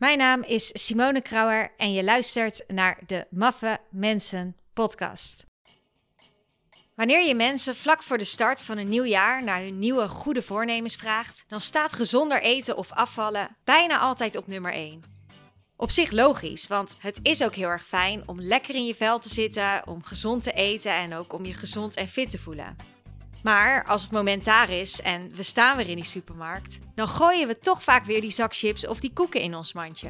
Mijn naam is Simone Krauwer en je luistert naar de Maffe Mensen podcast. Wanneer je mensen vlak voor de start van een nieuw jaar naar hun nieuwe goede voornemens vraagt, dan staat gezonder eten of afvallen bijna altijd op nummer 1. Op zich logisch, want het is ook heel erg fijn om lekker in je vel te zitten, om gezond te eten en ook om je gezond en fit te voelen. Maar als het moment daar is en we staan weer in die supermarkt, dan gooien we toch vaak weer die zak chips of die koeken in ons mandje.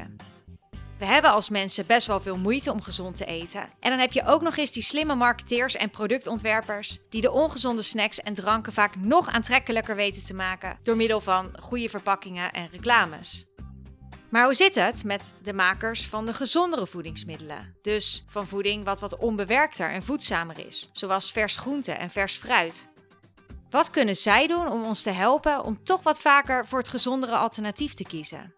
We hebben als mensen best wel veel moeite om gezond te eten. En dan heb je ook nog eens die slimme marketeers en productontwerpers die de ongezonde snacks en dranken vaak nog aantrekkelijker weten te maken door middel van goede verpakkingen en reclames. Maar hoe zit het met de makers van de gezondere voedingsmiddelen? Dus van voeding wat wat onbewerkter en voedzamer is, zoals vers groente en vers fruit. Wat kunnen zij doen om ons te helpen om toch wat vaker voor het gezondere alternatief te kiezen?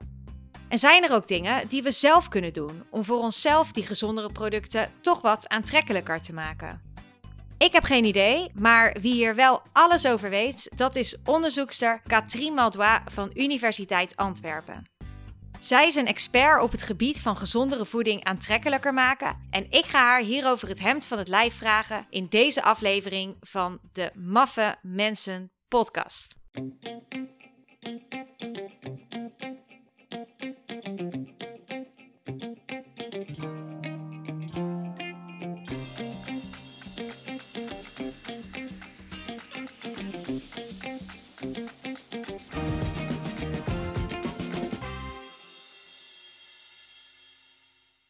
En zijn er ook dingen die we zelf kunnen doen om voor onszelf die gezondere producten toch wat aantrekkelijker te maken? Ik heb geen idee, maar wie hier wel alles over weet, dat is onderzoekster Catherine Maldois van Universiteit Antwerpen. Zij is een expert op het gebied van gezondere voeding aantrekkelijker maken. En ik ga haar hierover het hemd van het lijf vragen in deze aflevering van de Maffe Mensen podcast.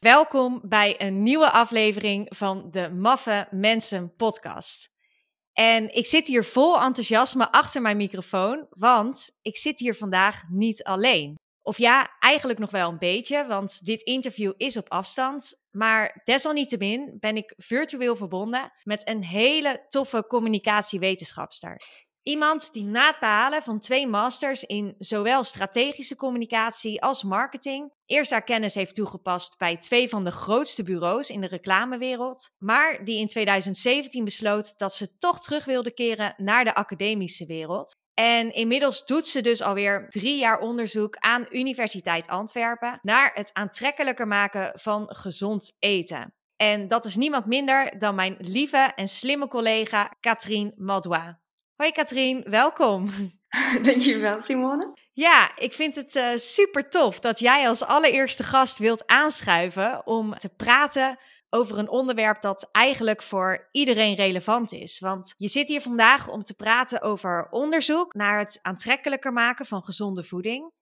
Welkom bij een nieuwe aflevering van de Maffe Mensen podcast. En ik zit hier vol enthousiasme achter mijn microfoon, want ik zit hier vandaag niet alleen. Of ja, eigenlijk nog wel een beetje, want dit interview is op afstand. Maar desalniettemin ben ik virtueel verbonden met een hele toffe communicatiewetenschapster. Iemand die na het behalen van twee masters in zowel strategische communicatie als marketing eerst haar kennis heeft toegepast bij twee van de grootste bureaus in de reclamewereld, maar die in 2017 besloot dat ze toch terug wilde keren naar de academische wereld. En inmiddels doet ze dus alweer drie jaar onderzoek aan Universiteit Antwerpen naar het aantrekkelijker maken van gezond eten. En dat is niemand minder dan mijn lieve en slimme collega Katrien Maldois. Hoi Katrien, welkom. Dankjewel Simone. Ja, ik vind het uh, super tof dat jij als allereerste gast wilt aanschuiven om te praten over een onderwerp dat eigenlijk voor iedereen relevant is. Want je zit hier vandaag om te praten over onderzoek naar het aantrekkelijker maken van gezonde voeding.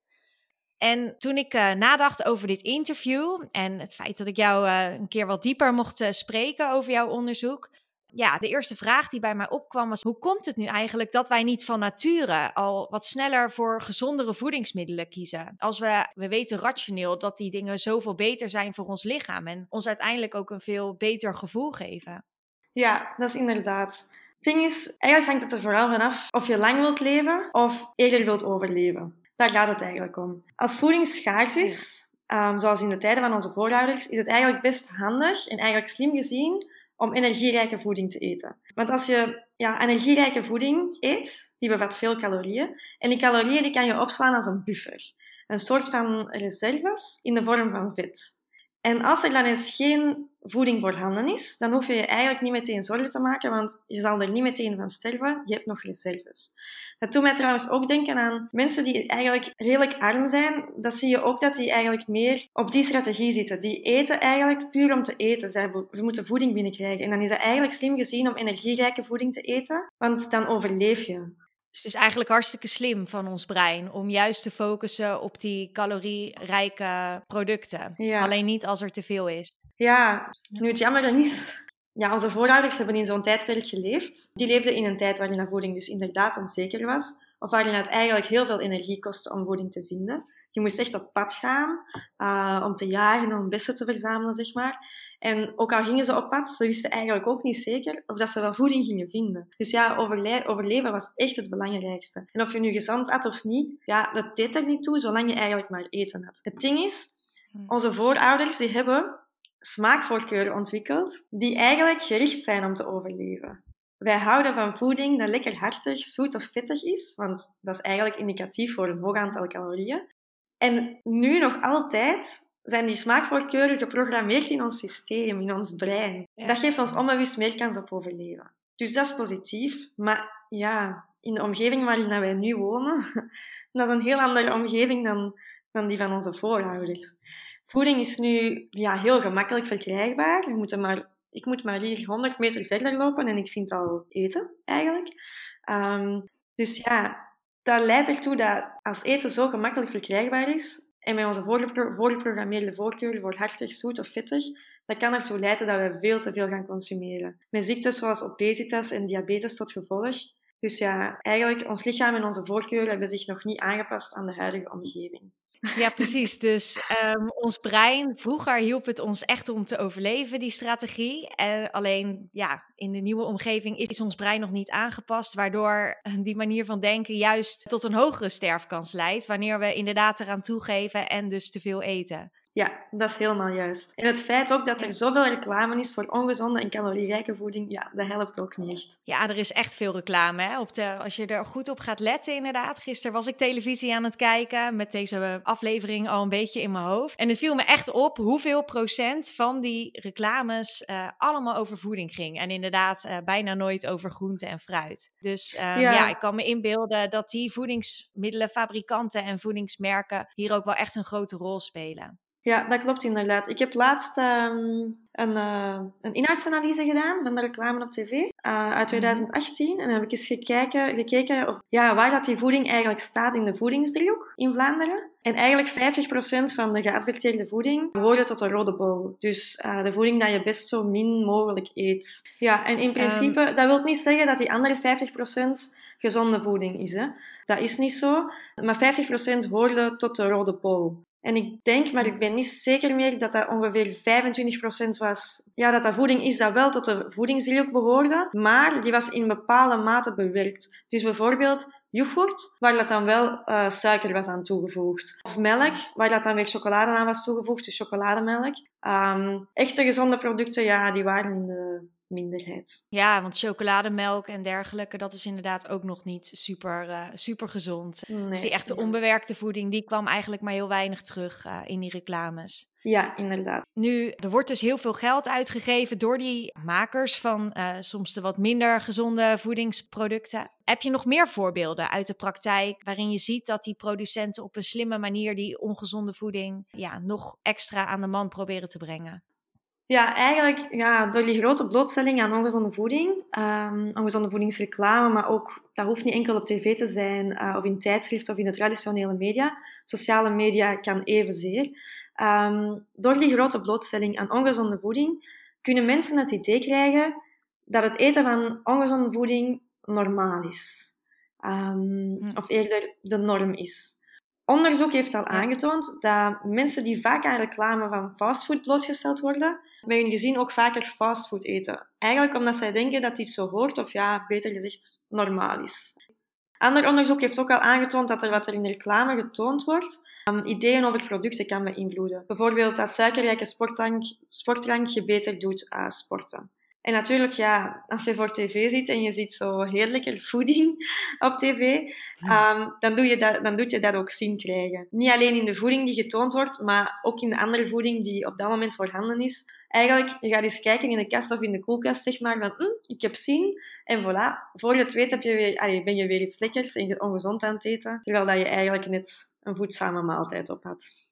En toen ik uh, nadacht over dit interview en het feit dat ik jou uh, een keer wat dieper mocht spreken over jouw onderzoek, ja, de eerste vraag die bij mij opkwam was: hoe komt het nu eigenlijk dat wij niet van nature al wat sneller voor gezondere voedingsmiddelen kiezen? Als we, we weten rationeel dat die dingen zoveel beter zijn voor ons lichaam en ons uiteindelijk ook een veel beter gevoel geven. Ja, dat is inderdaad. Het ding is, eigenlijk hangt het er vooral vanaf of je lang wilt leven of eerder wilt overleven. Daar gaat het eigenlijk om. Als voeding schaars is, um, zoals in de tijden van onze voorouders, is het eigenlijk best handig en eigenlijk slim gezien om energierijke voeding te eten. Want als je ja, energierijke voeding eet, die bevat veel calorieën. En die calorieën die kan je opslaan als een buffer. Een soort van reserves in de vorm van vet. En als er dan eens geen voeding voorhanden is, dan hoef je je eigenlijk niet meteen zorgen te maken, want je zal er niet meteen van sterven. Je hebt nog reserves. Dat doet mij trouwens ook denken aan mensen die eigenlijk redelijk arm zijn. Dat zie je ook dat die eigenlijk meer op die strategie zitten. Die eten eigenlijk puur om te eten. Ze, moeten voeding binnenkrijgen. En dan is het eigenlijk slim gezien om energierijke voeding te eten, want dan overleef je. Dus het is eigenlijk hartstikke slim van ons brein om juist te focussen op die calorierijke producten. Alleen niet als er te veel is. Ja, nu het jammer is. Ja, onze voorouders hebben in zo'n tijdperk geleefd. Die leefden in een tijd waarin de voeding dus inderdaad onzeker was. Of waarin het eigenlijk heel veel energie kostte om voeding te vinden. Je moest echt op pad gaan uh, om te jagen, om bessen te verzamelen, zeg maar. En ook al gingen ze op pad, ze wisten eigenlijk ook niet zeker of dat ze wel voeding gingen vinden. Dus ja, overleven was echt het belangrijkste. En of je nu gezond had of niet, ja, dat deed er niet toe, zolang je eigenlijk maar eten had. Het ding is, hm. onze voorouders die hebben smaakvoorkeuren ontwikkeld die eigenlijk gericht zijn om te overleven. Wij houden van voeding dat lekker hartig, zoet of vettig is, want dat is eigenlijk indicatief voor een hoog aantal calorieën. En nu nog altijd zijn die smaakvoorkeuren geprogrammeerd in ons systeem, in ons brein. Dat geeft ons onbewust meer kans op overleven. Dus dat is positief. Maar ja, in de omgeving waarin wij nu wonen, dat is een heel andere omgeving dan, dan die van onze voorouders. Voeding is nu ja, heel gemakkelijk verkrijgbaar. We moeten maar, ik moet maar hier 100 meter verder lopen en ik vind al eten, eigenlijk. Um, dus ja, dat leidt ertoe dat als eten zo gemakkelijk verkrijgbaar is en met onze voorgeprogrammeerde voorkeuren voor hartig, zoet of vettig, dat kan ertoe leiden dat we veel te veel gaan consumeren. Met ziektes zoals obesitas en diabetes tot gevolg. Dus ja, eigenlijk, ons lichaam en onze voorkeuren hebben zich nog niet aangepast aan de huidige omgeving. Ja, precies. Dus um, ons brein, vroeger hielp het ons echt om te overleven, die strategie. Uh, alleen ja, in de nieuwe omgeving is ons brein nog niet aangepast, waardoor die manier van denken juist tot een hogere sterfkans leidt, wanneer we inderdaad eraan toegeven en dus te veel eten. Ja, dat is helemaal juist. En het feit ook dat er zoveel reclame is voor ongezonde en calorierijke voeding, ja, dat helpt ook niet echt. Ja, er is echt veel reclame. Hè? Op de, als je er goed op gaat letten, inderdaad. Gisteren was ik televisie aan het kijken met deze aflevering al een beetje in mijn hoofd. En het viel me echt op hoeveel procent van die reclames uh, allemaal over voeding ging. En inderdaad, uh, bijna nooit over groente en fruit. Dus um, ja. ja, ik kan me inbeelden dat die voedingsmiddelenfabrikanten en voedingsmerken hier ook wel echt een grote rol spelen. Ja, dat klopt inderdaad. Ik heb laatst um, een, uh, een inhoudsanalyse gedaan van de reclame op tv uh, uit 2018. Mhm. En dan heb ik eens gekeken, gekeken of, ja, waar dat die voeding eigenlijk staat in de voedingsdriehoek in Vlaanderen. En eigenlijk 50% van de geadverteerde voeding behoorde tot de rode bol. Dus uh, de voeding dat je best zo min mogelijk eet. Ja, en in principe, um, dat wil niet zeggen dat die andere 50% gezonde voeding is. Hè. Dat is niet zo. Maar 50% hoorde tot de rode bol. En ik denk, maar ik ben niet zeker meer, dat dat ongeveer 25% was. Ja, dat dat voeding is dat wel tot de voedingsdriehoek behoorde, maar die was in bepaalde mate bewerkt. Dus bijvoorbeeld yoghurt, waar dat dan wel uh, suiker was aan toegevoegd. Of melk, waar dat dan weer chocolade aan was toegevoegd, dus chocolademelk. Um, echte gezonde producten, ja, die waren in de minderheid. Ja, want chocolademelk en dergelijke, dat is inderdaad ook nog niet super, uh, super gezond. Nee, dus die echte onbewerkte voeding, die kwam eigenlijk maar heel weinig terug uh, in die reclames. Ja, inderdaad. Nu, er wordt dus heel veel geld uitgegeven door die makers van uh, soms de wat minder gezonde voedingsproducten. Heb je nog meer voorbeelden uit de praktijk waarin je ziet dat die producenten op een slimme manier die ongezonde voeding ja, nog extra aan de man proberen te brengen? Ja, eigenlijk ja, door die grote blootstelling aan ongezonde voeding, um, ongezonde voedingsreclame, maar ook, dat hoeft niet enkel op tv te zijn, uh, of in tijdschriften of in de traditionele media. Sociale media kan evenzeer. Um, door die grote blootstelling aan ongezonde voeding kunnen mensen het idee krijgen dat het eten van ongezonde voeding normaal is. Um, Of eerder de norm is. Onderzoek heeft al aangetoond dat mensen die vaak aan reclame van fastfood blootgesteld worden, bij hun gezin ook vaker fastfood eten. Eigenlijk omdat zij denken dat iets zo hoort, of ja, beter gezegd, normaal is. Ander onderzoek heeft ook al aangetoond dat er wat er in de reclame getoond wordt, um, ideeën over producten kan beïnvloeden. Bijvoorbeeld dat suikerrijke sportdrank, sportdrank je beter doet aan sporten. En natuurlijk, ja, als je voor tv zit en je ziet zo heerlijke voeding op tv, um, dan, doe je dat, dan doet je dat ook zin krijgen. Niet alleen in de voeding die getoond wordt, maar ook in de andere voeding die op dat moment voorhanden is. Eigenlijk, je gaat eens kijken in de kast of in de koelkast, zeg maar, van, hm, ik heb zin. En voilà, voor je het weet heb je weer, allee, ben je weer iets lekkers en ongezond aan het eten, terwijl dat je eigenlijk net een voedzame maaltijd op had.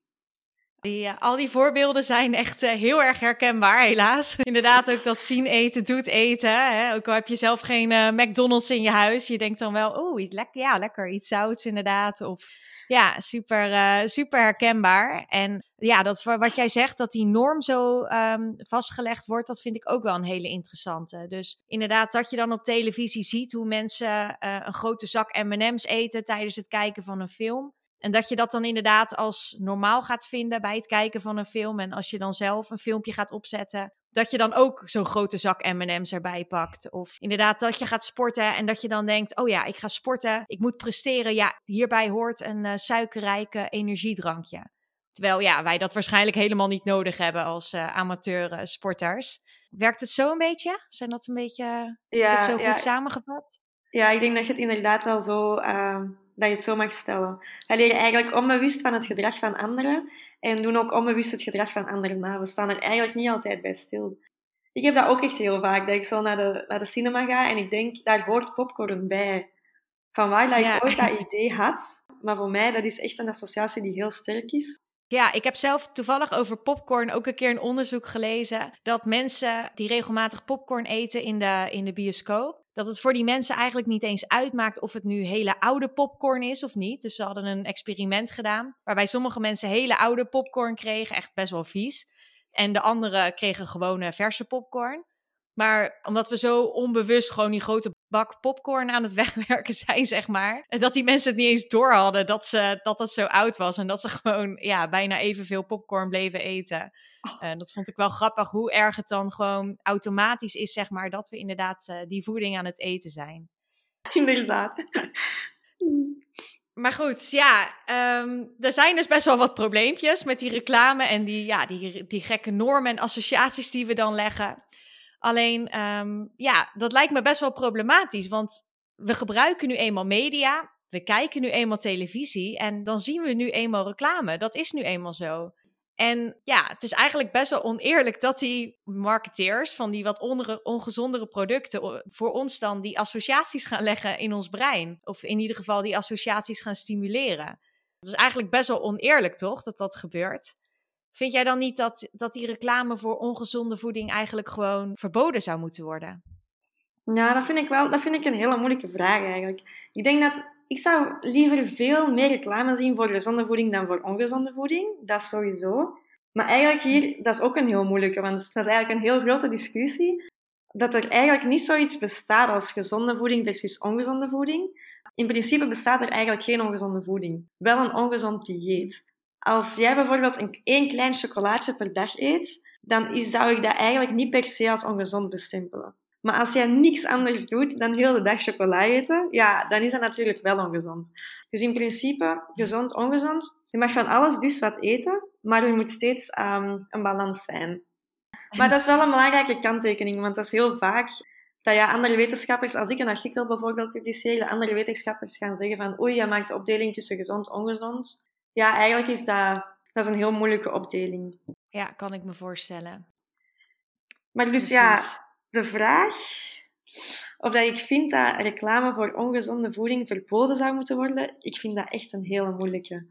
Uh, al die voorbeelden zijn echt uh, heel erg herkenbaar, helaas. Inderdaad, ook dat zien eten doet eten. Hè? Ook al heb je zelf geen uh, McDonald's in je huis, je denkt dan wel, oeh, iets lekker, ja, lekker, iets zouts inderdaad. Of ja, super, super herkenbaar. En ja, dat, wat jij zegt, dat die norm zo um, vastgelegd wordt, dat vind ik ook wel een hele interessante. Dus inderdaad, dat je dan op televisie ziet hoe mensen een grote zak M&M's eten tijdens het kijken van een film. En dat je dat dan inderdaad als normaal gaat vinden bij het kijken van een film. En als je dan zelf een filmpje gaat opzetten, dat je dan ook zo'n grote zak M&M's erbij pakt. Of inderdaad dat je gaat sporten en dat je dan denkt, oh ja, ik ga sporten, ik moet presteren. Ja, hierbij hoort een uh, suikerrijke energiedrankje. Terwijl ja, wij dat waarschijnlijk helemaal niet nodig hebben als uh, amateur sporters. Werkt het zo een beetje? Zijn dat een beetje ja, zo goed samengevat? Ja, ik denk dat je het inderdaad wel zo... Dat je het zo mag stellen. Wij leren eigenlijk onbewust van het gedrag van anderen en doen ook onbewust het gedrag van anderen na. We staan er eigenlijk niet altijd bij stil. Ik heb dat ook echt heel vaak, dat ik zo naar de, naar de cinema ga en ik denk, daar hoort popcorn bij. Van waar dat ik ooit dat idee had. Maar voor mij, dat is echt een associatie die heel sterk is. Ja, ik heb zelf toevallig over popcorn ook een keer een onderzoek gelezen. Dat mensen die regelmatig popcorn eten in de, in de bioscoop, dat het voor die mensen eigenlijk niet eens uitmaakt of het nu hele oude popcorn is of niet. Dus ze hadden een experiment gedaan waarbij sommige mensen hele oude popcorn kregen, echt best wel vies. En de anderen kregen gewone verse popcorn. Maar omdat we zo onbewust gewoon die grote bak popcorn aan het wegwerken zijn, zeg maar. En dat die mensen het niet eens door hadden dat, ze, dat dat zo oud was. En dat ze gewoon ja, bijna evenveel popcorn bleven eten. Uh, dat vond ik wel grappig hoe erg het dan gewoon automatisch is, zeg maar, dat we inderdaad uh, die voeding aan het eten zijn. Inderdaad. Maar goed, ja, um, er zijn dus best wel wat probleempjes met die reclame en die, ja, die, die gekke normen en associaties die we dan leggen. Alleen, um, ja, dat lijkt me best wel problematisch, want we gebruiken nu eenmaal media, we kijken nu eenmaal televisie en dan zien we nu eenmaal reclame. Dat is nu eenmaal zo. En ja, het is eigenlijk best wel oneerlijk dat die marketeers van die wat ongezondere producten voor ons dan die associaties gaan leggen in ons brein. Of in ieder geval die associaties gaan stimuleren. Dat is eigenlijk best wel oneerlijk, toch? Dat dat gebeurt. Vind jij dan niet dat, dat die reclame voor ongezonde voeding eigenlijk gewoon verboden zou moeten worden? Nou, dat vind ik wel dat vind ik een hele moeilijke vraag eigenlijk. Ik denk dat ik zou liever veel meer reclame zien voor gezonde voeding dan voor ongezonde voeding. Dat sowieso. Maar eigenlijk hier, dat is ook een heel moeilijke, want dat is eigenlijk een heel grote discussie. Dat er eigenlijk niet zoiets bestaat als gezonde voeding versus ongezonde voeding. In principe bestaat er eigenlijk geen ongezonde voeding. Wel een ongezond dieet. Als jij bijvoorbeeld een, één klein chocolaatje per dag eet, dan zou ik dat eigenlijk niet per se als ongezond bestempelen. Maar als jij niks anders doet dan heel de dag chocola eten, ja, dan is dat natuurlijk wel ongezond. Dus in principe, gezond, ongezond. Je mag van alles dus wat eten, maar er moet steeds um, een balans zijn. Maar dat is wel een belangrijke kanttekening, want dat is heel vaak dat andere wetenschappers, als ik een artikel bijvoorbeeld publiceer, de andere wetenschappers gaan zeggen van oei, je maakt de opdeling tussen gezond en ongezond. Ja, eigenlijk is dat, dat is een heel moeilijke opdeling. Ja, kan ik me voorstellen. Maar dus Precies. ja, de vraag of dat ik vind dat reclame voor ongezonde voeding verboden zou moeten worden, ik vind dat echt een hele moeilijke.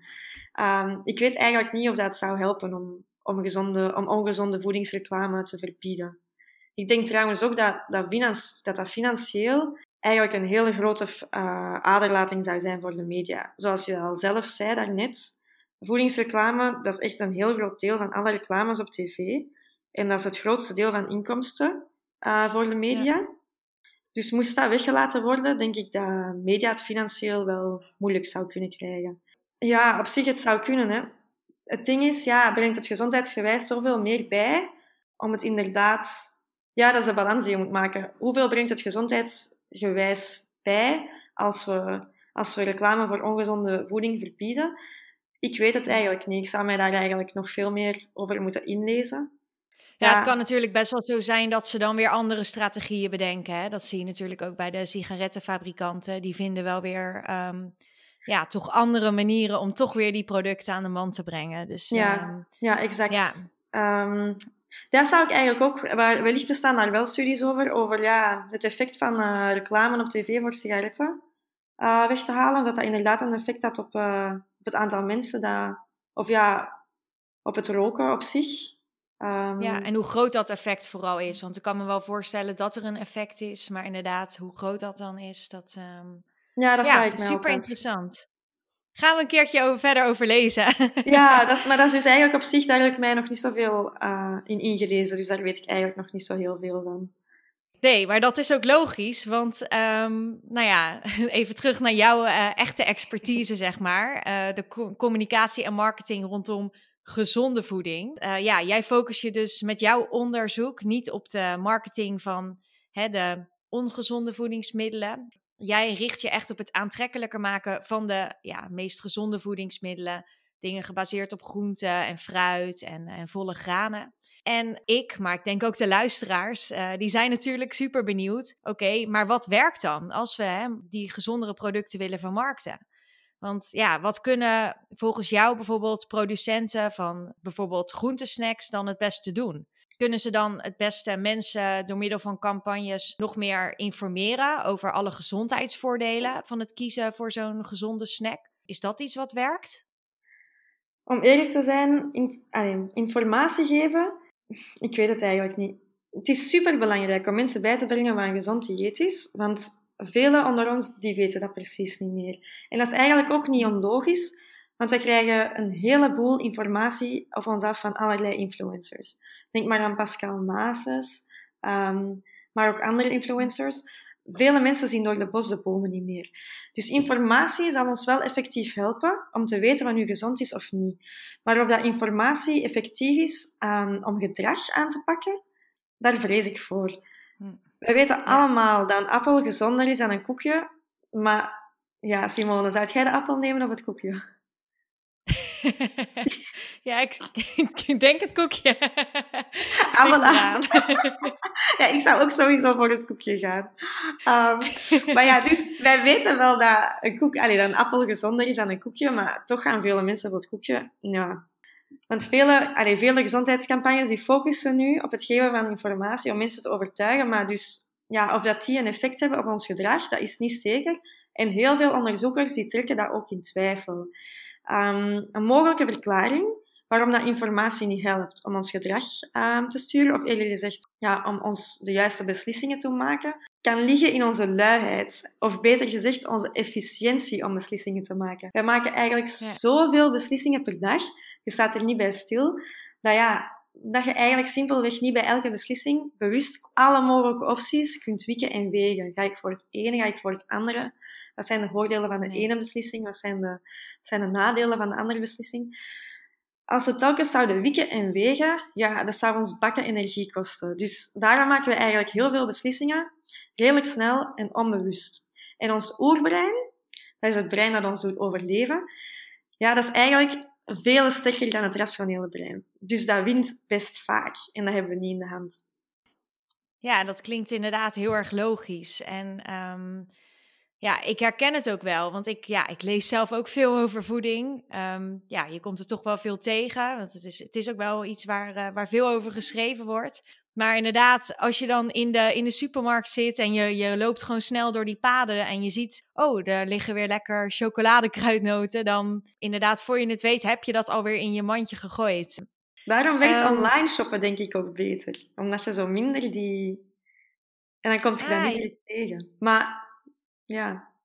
Um, ik weet eigenlijk niet of dat zou helpen om, om, gezonde, om ongezonde voedingsreclame te verbieden. Ik denk trouwens ook dat dat, dat, dat financieel eigenlijk een hele grote uh, aderlating zou zijn voor de media. Zoals je al zelf zei daarnet, voedingsreclame, dat is echt een heel groot deel van alle reclames op tv. En dat is het grootste deel van inkomsten uh, voor de media. Dus moest dat weggelaten worden, denk ik dat media het financieel wel moeilijk zou kunnen krijgen. Ja, op zich het zou kunnen. Hè. Het ding is, ja, brengt het gezondheidsgewijs zoveel meer bij om het inderdaad... Ja, dat is de balans die je moet maken. Hoeveel brengt het gezondheidsgewijs bij als we, als we reclame voor ongezonde voeding verbieden? Ik weet het eigenlijk niet. Ik zou mij daar eigenlijk nog veel meer over moeten inlezen. Ja, het kan natuurlijk best wel zo zijn dat ze dan weer andere strategieën bedenken. Hè? Dat zie je natuurlijk ook bij de sigarettenfabrikanten. Die vinden wel weer um, ja, toch andere manieren om toch weer die producten aan de man te brengen. Dus, ja, um, ja, exact. Ja. Um, daar zou ik eigenlijk ook, wellicht bestaan daar wel studies over, over ja, het effect van uh, reclame op tv voor sigaretten uh, weg te halen. Dat dat inderdaad een effect had op, uh, op het aantal mensen dat, of ja, op het roken op zich. Um, ja, en hoe groot dat effect vooral is. Want ik kan me wel voorstellen dat er een effect is, maar inderdaad, hoe groot dat dan is, dat. Um, ja, dat ja, ik super interessant. Gaan we een keertje over, verder over lezen. ja, dat is, maar dat is dus eigenlijk op zich, daar heb ik mij nog niet zoveel uh, in ingelezen. Dus daar weet ik eigenlijk nog niet zo heel veel van. Nee, maar dat is ook logisch, want um, nou ja, even terug naar jouw uh, echte expertise, zeg maar. Uh, de co communicatie en marketing rondom gezonde voeding. Uh, ja, jij focus je dus met jouw onderzoek niet op de marketing van hè, de ongezonde voedingsmiddelen. Jij richt je echt op het aantrekkelijker maken van de ja, meest gezonde voedingsmiddelen. Dingen gebaseerd op groenten en fruit en, en volle granen. En ik, maar ik denk ook de luisteraars, uh, die zijn natuurlijk super benieuwd. Oké, maar wat werkt dan als we hè, die gezondere producten willen vermarkten? Want ja, wat kunnen volgens jou bijvoorbeeld producenten van bijvoorbeeld groentesnacks dan het beste doen? Kunnen ze dan het beste mensen door middel van campagnes nog meer informeren over alle gezondheidsvoordelen van het kiezen voor zo'n gezonde snack? Is dat iets wat werkt? Om eerlijk te zijn, in, informatie geven, ik weet het eigenlijk niet. Het is super belangrijk om mensen bij te brengen waar een gezond dieet is, want velen onder ons die weten dat precies niet meer. En dat is eigenlijk ook niet onlogisch, want we krijgen een heleboel informatie op ons af van allerlei influencers. Denk maar aan Pascal Maases, ehm, maar ook andere influencers. Vele mensen zien door de bos de bomen niet meer. Dus informatie zal ons wel effectief helpen om te weten wat nu gezond is of niet. Maar of dat informatie effectief is um, om gedrag aan te pakken, daar vrees ik voor. Hm. Wij weten allemaal dat een appel gezonder is dan een koekje. Maar ja, Simone, zou jij de appel nemen of het koekje? ja, ik, ik, denk het koekje. Aan. ja, ik zou ook sowieso voor het koekje gaan. Um, maar ja, dus wij weten wel dat een, koek, allee, dat een appel gezonder is dan een koekje, maar toch gaan vele mensen voor het koekje. Ja. Want vele, allee, vele gezondheidscampagnes die focussen nu op het geven van informatie om mensen te overtuigen, maar dus ja, of dat die een effect hebben op ons gedrag, dat is niet zeker. En heel veel onderzoekers die trekken dat ook in twijfel. Um, een mogelijke verklaring waarom dat informatie niet helpt om ons gedrag um, te sturen, of eerder gezegd, ja, om ons de juiste beslissingen te maken, kan liggen in onze luiheid, of beter gezegd, onze efficiëntie om beslissingen te maken. Wij maken eigenlijk zoveel beslissingen per dag, je staat er niet bij stil, dat, ja, dat je eigenlijk simpelweg niet bij elke beslissing bewust alle mogelijke opties kunt wikken en wegen. Ga ik voor het ene, ga ik voor het andere? Wat zijn de voordelen van de ene beslissing? Wat zijn de, zijn de nadelen van de andere beslissing? Als we telkens zouden wikken en wegen, ja, dat zou ons bakken energie kosten. Dus daarom maken we eigenlijk heel veel beslissingen redelijk snel en onbewust. En ons oerbrein, dat is het brein dat ons doet overleven, ja, dat is eigenlijk veel sterker dan het rationele brein. Dus dat wint best vaak en dat hebben we niet in de hand. Ja, dat klinkt inderdaad heel erg logisch. En um, ja, ik herken het ook wel, want ik, ja, ik lees zelf ook veel over voeding. Ehm, ja, je komt er toch wel veel tegen, want het is, het is ook wel iets waar, uh, waar veel over geschreven wordt. Maar inderdaad, als je dan in de, in de supermarkt zit en je, je loopt gewoon snel door die paden en je ziet, oh, er liggen weer lekker chocoladekruidnoten, dan inderdaad, voor je het weet, heb je dat alweer in je mandje gegooid. Daarom werkt um, online shoppen denk ik ook beter, omdat je zo minder die... En dan komt je ah, dat niet tegen. Maar ja.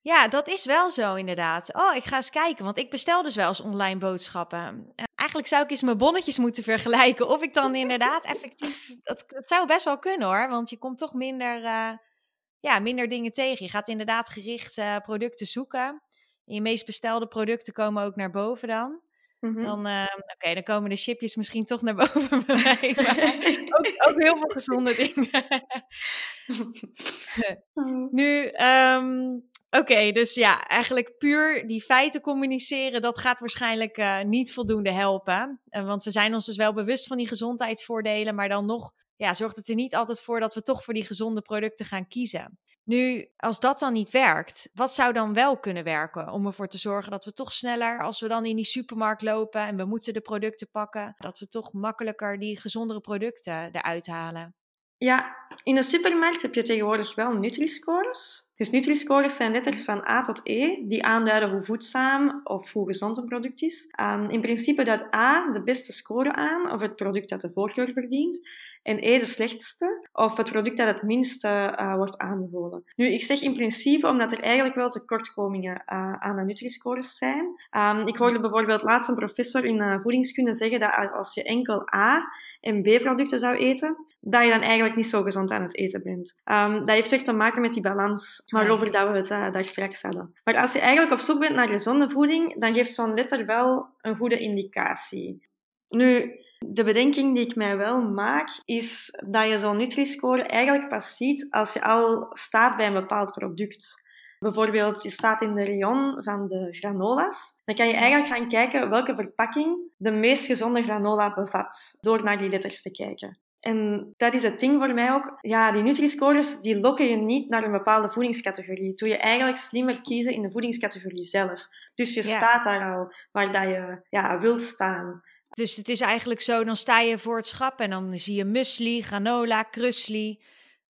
Ja, dat is wel zo inderdaad. Oh, ik ga eens kijken, want ik bestel dus wel eens online boodschappen. Uh, eigenlijk zou ik eens mijn bonnetjes moeten vergelijken of ik dan inderdaad effectief... Dat, dat zou best wel kunnen hoor, want je komt toch minder, uh, ja, minder dingen tegen. Je gaat inderdaad gericht uh, producten zoeken. En je meest bestelde producten komen ook naar boven dan. Mm-hmm. Dan, uh, oké, dan komen de chipjes misschien toch naar boven bij mij. ook, ook, heel veel gezonde dingen. Nu, um, oké, dus ja, eigenlijk puur die feiten communiceren, dat gaat waarschijnlijk uh, niet voldoende helpen. Uh, want we zijn ons dus wel bewust van die gezondheidsvoordelen, maar dan nog ja, zorgt het er niet altijd voor dat we toch voor die gezonde producten gaan kiezen. Nu, als dat dan niet werkt, wat zou dan wel kunnen werken om ervoor te zorgen dat we toch sneller, als we dan in die supermarkt lopen en we moeten de producten pakken, dat we toch makkelijker die gezondere producten eruit halen? Ja, in de supermarkt heb je tegenwoordig wel Nutri-scores. Dus Nutri-scores zijn letters van A tot E, die aanduiden hoe voedzaam of hoe gezond een product is. Um, in principe duidt A de beste score aan, of het product dat de voorkeur verdient, en E de slechtste, of het product dat het minste uh, wordt aanbevolen. Nu, ik zeg in principe omdat er eigenlijk wel tekortkomingen uh, aan de Nutri-scores zijn. Um, ik hoorde bijvoorbeeld laatst een professor in uh, voedingskunde zeggen dat als je enkel A en B-producten zou eten, dat je dan eigenlijk niet zo gezond aan het eten bent. Um, dat heeft weer te maken met die balans waarover dat we het daar straks hadden. Maar als je eigenlijk op zoek bent naar gezonde voeding, dan geeft zo'n letter wel een goede indicatie. Nu, de bedenking die ik mij wel maak, is dat je zo'n Nutri-score eigenlijk pas ziet als je al staat bij een bepaald product. Bijvoorbeeld, je staat in de rayon van de granola's. Dan kan je eigenlijk gaan kijken welke verpakking de meest gezonde granola bevat, door naar die letters te kijken. En dat is het ding voor mij ook. Ja, die Nutri-scores die lokken je niet naar een bepaalde voedingscategorie. Doe je eigenlijk slimmer kiezen in de voedingscategorie zelf. Dus je staat daar al waar dat je ja, wilt staan. Dus het is eigenlijk zo, dan sta je voor het schap en dan zie je muesli, granola, krusli.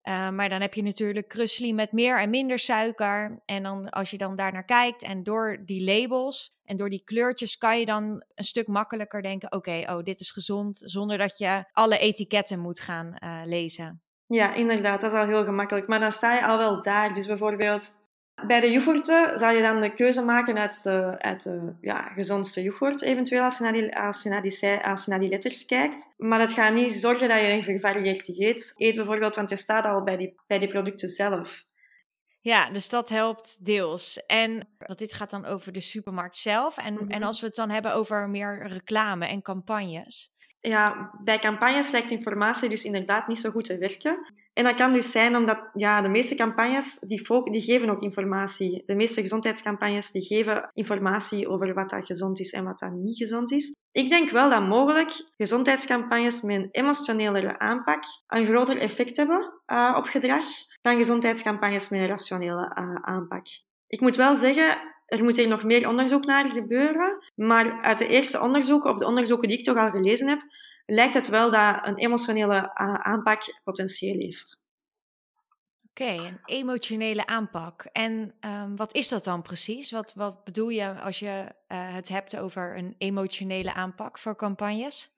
Uh, maar dan heb je natuurlijk krusli met meer en minder suiker. En dan, als je dan daar naar kijkt en door die labels en door die kleurtjes kan je dan een stuk makkelijker denken: oké, oh, dit is gezond, zonder dat je alle etiketten moet gaan uh, lezen. Ja, inderdaad, dat is al heel gemakkelijk. Maar dan sta je al wel daar. Dus bijvoorbeeld bij de yoghurten zal je dan de keuze maken uit de, uit de ja, gezondste yoghurt, eventueel, als je, naar die, als, je naar die, als je naar die letters kijkt. Maar het gaat niet zorgen dat je een gevarieerd dieet eet, bijvoorbeeld, want je staat al bij die, bij die producten zelf. Ja, dus dat helpt deels. En want dit gaat dan over de supermarkt zelf. En, en mhm. als we het dan hebben over meer reclame en campagnes. Ja, bij campagnes lijkt informatie dus inderdaad niet zo goed te werken. En dat kan dus zijn omdat ja, de meeste campagnes die, die geven ook informatie. De meeste gezondheidscampagnes die geven informatie over wat dat gezond is en wat dat niet gezond is. Ik denk wel dat mogelijk gezondheidscampagnes met een emotionelere aanpak een groter effect hebben uh, op gedrag dan gezondheidscampagnes met een rationele uh, aanpak. Ik moet wel zeggen, er moet hier nog meer onderzoek naar gebeuren. Maar uit de eerste onderzoeken, of de onderzoeken die ik toch al gelezen heb, lijkt het wel dat een emotionele aanpak potentieel heeft. Oké, een emotionele aanpak. En um, wat is dat dan precies? Wat, wat bedoel je als je uh, het hebt over een emotionele aanpak voor campagnes?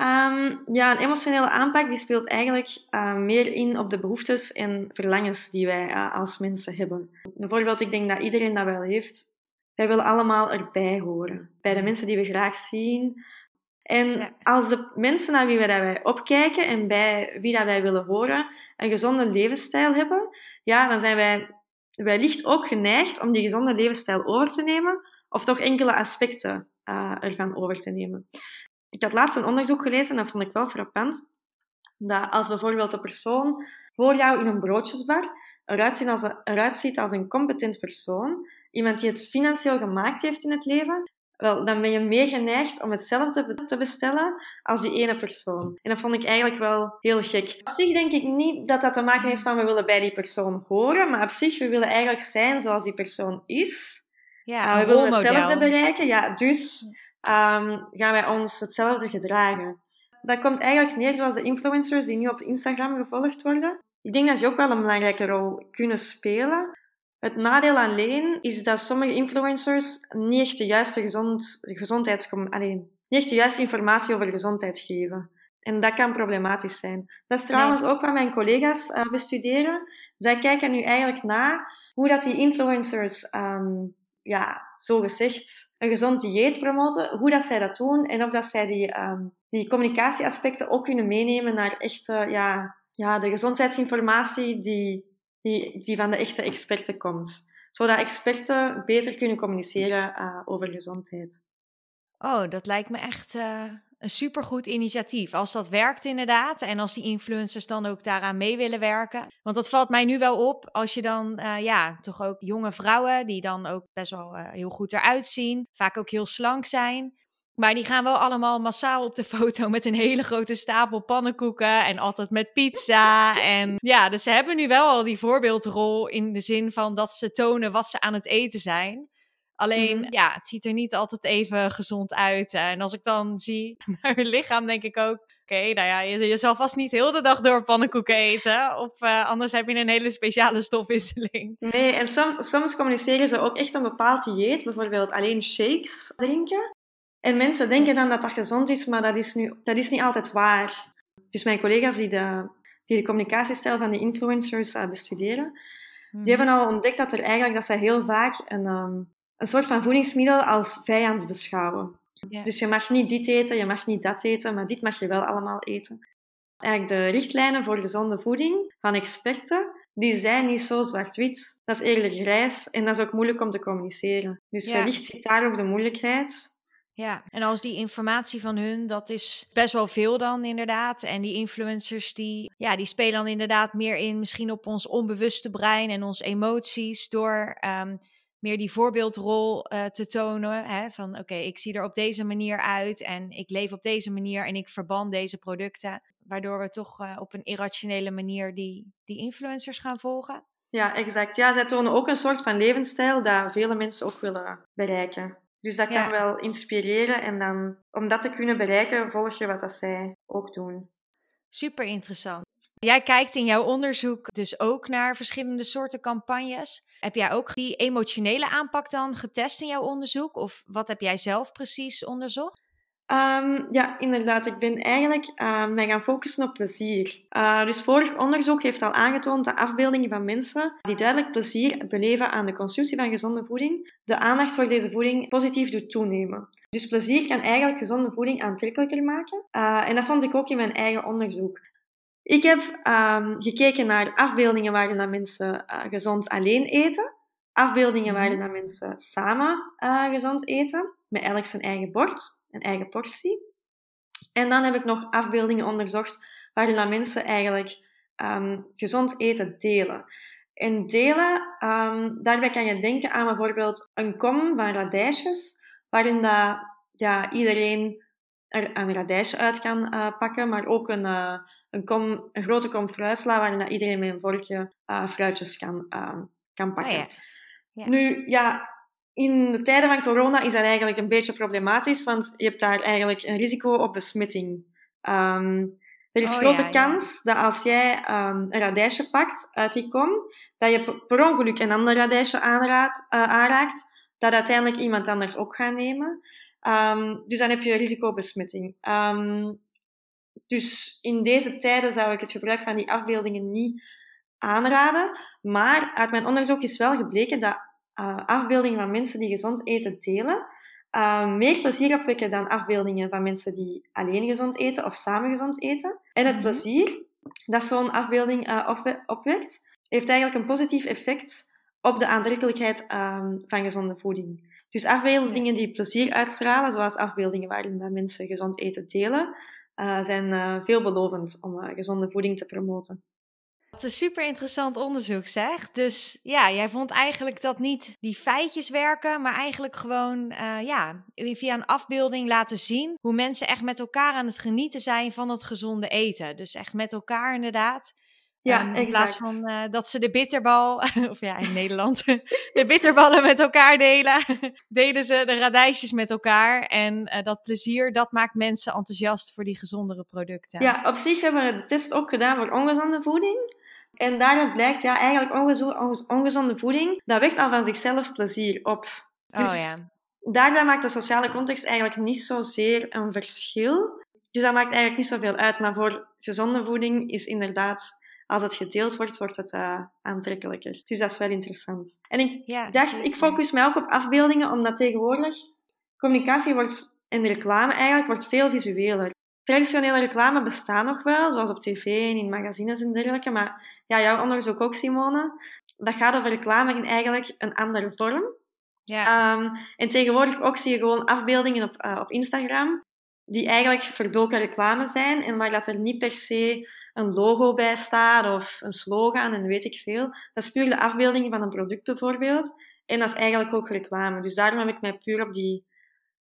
Um, ja, een emotionele aanpak die speelt eigenlijk uh, meer in op de behoeftes en verlangens die wij uh, als mensen hebben. Bijvoorbeeld, ik denk dat iedereen dat wel heeft. Wij willen allemaal erbij horen. Bij de mhm. mensen die we graag zien, en als de mensen naar wie wij opkijken en bij wie dat wij willen horen een gezonde levensstijl hebben, ja, dan zijn wij wellicht ook geneigd om die gezonde levensstijl over te nemen of toch enkele aspecten uh, ervan over te nemen. Ik had laatst een onderzoek gelezen en dat vond ik wel frappant. Dat als bijvoorbeeld een persoon voor jou in een broodjesbar eruit ziet als een, eruit ziet als een competent persoon, iemand die het financieel gemaakt heeft in het leven, wel, dan ben je meer geneigd om hetzelfde te bestellen als die ene persoon. En dat vond ik eigenlijk wel heel gek. Op zich denk ik niet dat dat te maken heeft van we willen bij die persoon horen, maar op zich, we willen eigenlijk zijn zoals die persoon is. Ja, uh, we willen hetzelfde bereiken, ja, dus um, gaan wij ons hetzelfde gedragen. Dat komt eigenlijk neer zoals de influencers die nu op Instagram gevolgd worden. Ik denk dat ze ook wel een belangrijke rol kunnen spelen. Het nadeel alleen is dat sommige influencers niet echt de juiste gezond, gezondheidscom... niet echt de juiste informatie over gezondheid geven. En dat kan problematisch zijn. Dat is trouwens ook wat mijn collega's uh, bestuderen. Zij kijken nu eigenlijk na hoe dat die influencers, um, ja, zo gezegd, een gezond dieet promoten, hoe dat zij dat doen en of dat zij die, um, die communicatieaspecten ook kunnen meenemen naar echte, ja, ja, de gezondheidsinformatie die die, die van de echte experten komt. Zodat experten beter kunnen communiceren uh, over gezondheid. Oh, dat lijkt me echt uh, een supergoed initiatief. Als dat werkt inderdaad en als die influencers dan ook daaraan mee willen werken. Want dat valt mij nu wel op als je dan, uh, ja, toch ook jonge vrouwen die dan ook best wel heel goed eruit zien. Vaak ook heel slank zijn. Maar die gaan wel allemaal massaal op de foto met een hele grote stapel pannenkoeken en altijd met pizza. En ja, dus ze hebben nu wel al die voorbeeldrol in de zin van dat ze tonen wat ze aan het eten zijn. Alleen, mhm. ja, het ziet er niet altijd even gezond uit. En als ik dan zie naar hun lichaam, denk ik ook... Oké, nou ja, je, je, zal vast niet heel de dag door pannenkoeken eten. Of uh, anders heb je een hele speciale stofwisseling. Nee, en soms, soms communiceren ze ook echt een bepaald dieet. Bijvoorbeeld alleen shakes drinken. En mensen denken dan dat dat gezond is, maar dat is, nu, dat is niet altijd waar. Dus mijn collega's die de, die de communicatiestijl van de influencers uh, bestuderen, die hmm. hebben al ontdekt dat er eigenlijk dat zij heel vaak een, um, een soort van voedingsmiddel als vijand beschouwen. Dus je mag niet dit eten, je mag niet dat eten, maar dit mag je wel allemaal eten. Eigenlijk de richtlijnen voor gezonde voeding van experten, die zijn niet zo zwart-wit. Dat is eerder grijs en dat is ook moeilijk om te communiceren. Dus wellicht zit daar ook de moeilijkheid ja, en als die informatie van hun, dat is best wel veel dan inderdaad. En die influencers, die, ja, die spelen dan inderdaad meer in misschien op ons onbewuste brein en onze emoties door um, meer die voorbeeldrol uh, te tonen. Hè, van oké, ik zie er op deze manier uit en ik leef op deze manier en ik verband deze producten. waardoor we toch eh, op een irrationele manier die, die influencers gaan volgen. Ja, exact. Ja, zij tonen ook een soort van levensstijl dat vele mensen ook willen bereiken. Dus dat kan wel inspireren en dan om dat te kunnen bereiken, volg je wat dat zij ook doen. Super interessant. Jij kijkt in jouw onderzoek dus ook naar verschillende soorten campagnes. Heb jij ook die emotionele aanpak dan getest in jouw onderzoek? Of wat heb jij zelf precies onderzocht? Um, ja, inderdaad. Ik ben eigenlijk uh, mij gaan focussen op plezier. Uh, dus vorig onderzoek heeft al aangetoond dat afbeeldingen van mensen die duidelijk plezier beleven aan de consumptie van gezonde voeding, de aandacht voor deze voeding positief doet toenemen. Dus plezier kan eigenlijk gezonde voeding aantrekkelijker maken. Uh, en dat vond ik ook in mijn eigen onderzoek. Ik heb um, gekeken naar afbeeldingen waarin dat mensen gezond alleen eten, afbeeldingen waarin dat mensen samen gezond eten, met elk zijn eigen bord een eigen portie. En dan heb ik nog afbeeldingen onderzocht waarin dat mensen eigenlijk um, gezond eten delen. En delen, um, daarbij kan je denken aan bijvoorbeeld een kom van radijsjes, waarin dat, ja, iedereen er een radijsje uit kan uh, pakken, maar ook een, uh, een, kom, een grote kom fruitsla, waarin dat iedereen met een vorkje uh, fruitjes kan, kan pakken. Oh ja. Ja. Nu, ja, in de tijden van corona is dat eigenlijk een beetje problematisch, want je hebt daar eigenlijk een risico op besmetting. Um, er is oh, grote kans dat als jij um, een radijsje pakt uit die kom, dat je per ongeluk een ander radijsje aanraakt, uh, aanraakt dat uiteindelijk iemand anders ook gaat nemen. Um, dus dan heb je risico op besmetting. dus in deze tijden zou ik het gebruik van die afbeeldingen niet aanraden. Maar uit mijn onderzoek is wel gebleken dat uh, afbeeldingen van mensen die gezond eten delen, uh, meer plezier opwekken dan afbeeldingen van mensen die alleen gezond eten of samen gezond eten. En het mhm. plezier dat zo'n afbeelding uh, opwekt, heeft eigenlijk een positief effect op de aantrekkelijkheid um, van gezonde voeding. Dus afbeeldingen die plezier uitstralen, zoals afbeeldingen waarin dat mensen gezond eten delen, uh, zijn veelbelovend om gezonde voeding te promoten. Wat een super interessant onderzoek zeg. Dus ja, jij vond eigenlijk dat niet die feitjes werken, maar eigenlijk gewoon uh, ja, via een afbeelding laten zien hoe mensen echt met elkaar aan het genieten zijn van het gezonde eten. Dus echt met elkaar inderdaad. Ja, um, in plaats van uh, dat ze de bitterbal, of ja, in Nederland, de bitterballen met elkaar delen, delen ze de radijsjes met elkaar. En uh, dat plezier, dat maakt mensen enthousiast voor die gezondere producten. Ja, op zich hebben we de test ook gedaan voor ongezonde voeding. En daaruit blijkt, ja, eigenlijk ongezonde voeding, dat wekt al van zichzelf plezier op. Dus oh ja. daarbij maakt de sociale context eigenlijk niet zozeer een verschil. Dus dat maakt eigenlijk niet zoveel uit. Maar voor gezonde voeding is inderdaad, als het gedeeld wordt, wordt het uh, aantrekkelijker. Dus dat is wel interessant. En ik dacht, ik focus mij ook op afbeeldingen, omdat tegenwoordig communicatie wordt, en reclame eigenlijk wordt veel visueler. Traditionele reclame bestaat nog wel, zoals op tv en in magazines en dergelijke. Maar ja, jouw onderzoek ook, Simone. Dat gaat over reclame in eigenlijk een andere vorm. Ja. Um, en tegenwoordig ook zie je gewoon afbeeldingen op, uh, op Instagram die eigenlijk verdoken reclame zijn en waar dat er niet per se een logo bij staat of een slogan en weet ik veel. Dat is puur de afbeeldingen van een product bijvoorbeeld. En dat is eigenlijk ook reclame. Dus daarom heb ik mij puur op die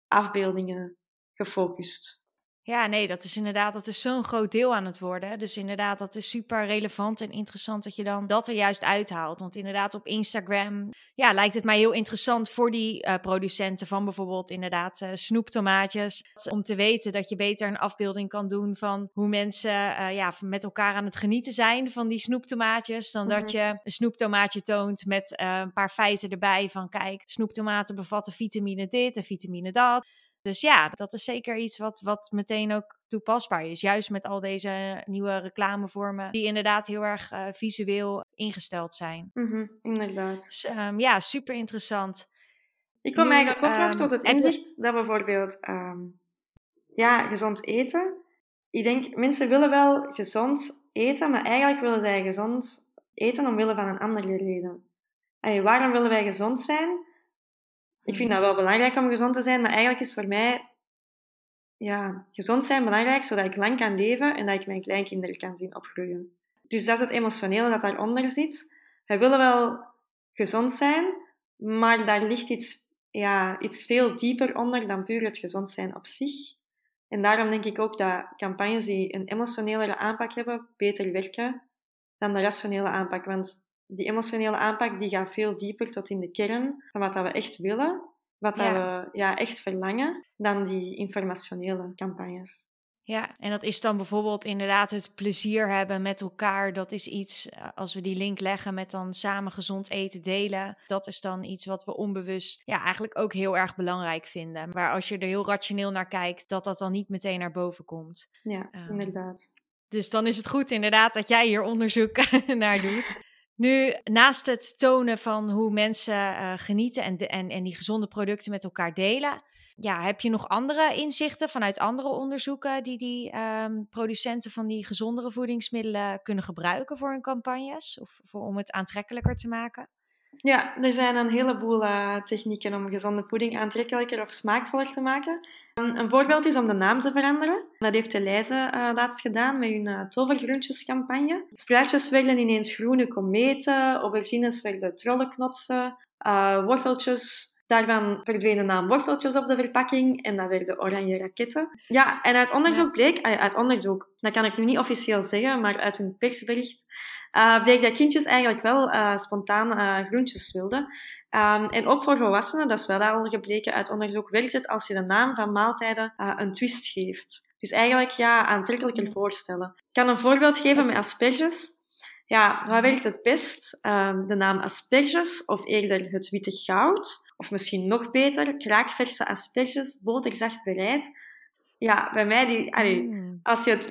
afbeeldingen gefocust. Ja, nee, dat is inderdaad, dat is zo'n groot deel aan het worden. Dus inderdaad, dat is super relevant en interessant dat je dan dat er juist uithaalt. Want inderdaad, op Instagram, ja, lijkt het mij heel interessant voor die uh, producenten van bijvoorbeeld inderdaad uh, snoeptomaatjes. Om te weten dat je beter een afbeelding kan doen van hoe mensen uh, ja, met elkaar aan het genieten zijn van die snoeptomaatjes. Dan dat mhm. je een snoeptomaatje toont met een paar feiten erbij van kijk, snoeptomaten bevatten vitamine dit en vitamine dat. Dus ja, dat is zeker iets wat, wat meteen ook toepasbaar is. Juist met al deze nieuwe reclamevormen, die inderdaad heel erg uh, visueel ingesteld zijn. Mm inderdaad. Dus, um, ja, super interessant. Ik nu, eigenlijk ook um, nog ehm, tot het inzicht dat bijvoorbeeld um, ja, gezond eten. Ik denk, mensen willen wel gezond eten, maar eigenlijk willen zij gezond eten omwille van een andere reden. En waarom willen wij gezond zijn? Ik vind dat wel belangrijk om gezond te zijn, maar eigenlijk is voor mij ja, gezond zijn belangrijk zodat ik lang kan leven en dat ik mijn kleinkinderen kan zien opgroeien. Dus dat is het emotionele dat daaronder zit. Wij willen wel gezond zijn, maar daar ligt iets, ja, iets veel dieper onder dan puur het gezond zijn op zich. En daarom denk ik ook dat campagnes die een emotionelere aanpak hebben, beter werken dan de rationele aanpak. Want die emotionele aanpak die gaat veel dieper tot in de kern van wat dat we echt willen, wat dat we ja, echt verlangen, dan die informationele campagnes. Ja, en dat is dan bijvoorbeeld inderdaad het plezier hebben met elkaar. Dat is iets, eh, als we die link leggen met dan samen gezond eten delen. Dat is dan iets wat we onbewust ja, eigenlijk ook heel erg belangrijk vinden. Maar als je er heel rationeel naar kijkt, dat dat dan niet meteen naar boven komt. Ja, ehm, inderdaad. Dus dan is het goed inderdaad dat jij hier onderzoek naar doet. Nu, naast het tonen van hoe mensen uh, genieten en, en, en die gezonde producten met elkaar delen, ja, heb je nog andere inzichten vanuit andere onderzoeken die die um, producenten van die gezondere voedingsmiddelen kunnen gebruiken voor hun campagnes of voor, om het aantrekkelijker te maken? Ja, er zijn een heleboel uh, technieken om gezonde voeding aantrekkelijker of smaakvoller te maken. Um, een voorbeeld is om de naam te veranderen. Dat heeft de Leijze uh, laatst gedaan met hun uh, tovergroentjescampagne. Spruitjes werden ineens groene kometen, aubergines werden trollenknotsen, worteltjes Daarvan verdwenen de naam worteltjes op de verpakking en dat werden oranje raketten. Ja, en uit onderzoek bleek, uit onderzoek, dat kan ik nu niet officieel zeggen, maar uit hun persbericht, uh, bleek dat kindjes eigenlijk wel uh, spontaan uh, groentjes wilden. Um, en ook voor volwassenen, dat is wel al gebleken uit onderzoek, werkt het als je de naam van maaltijden een twist geeft. Dus eigenlijk ja, aantrekkelijker voorstellen. Ik kan een voorbeeld geven met asperges. Ja, wat werkt het best? Um, de naam asperges of eerder het witte goud? Of misschien nog beter, kraakverse asperges, boterzacht bereid. Ja, bij mij, die, mm. als, je het,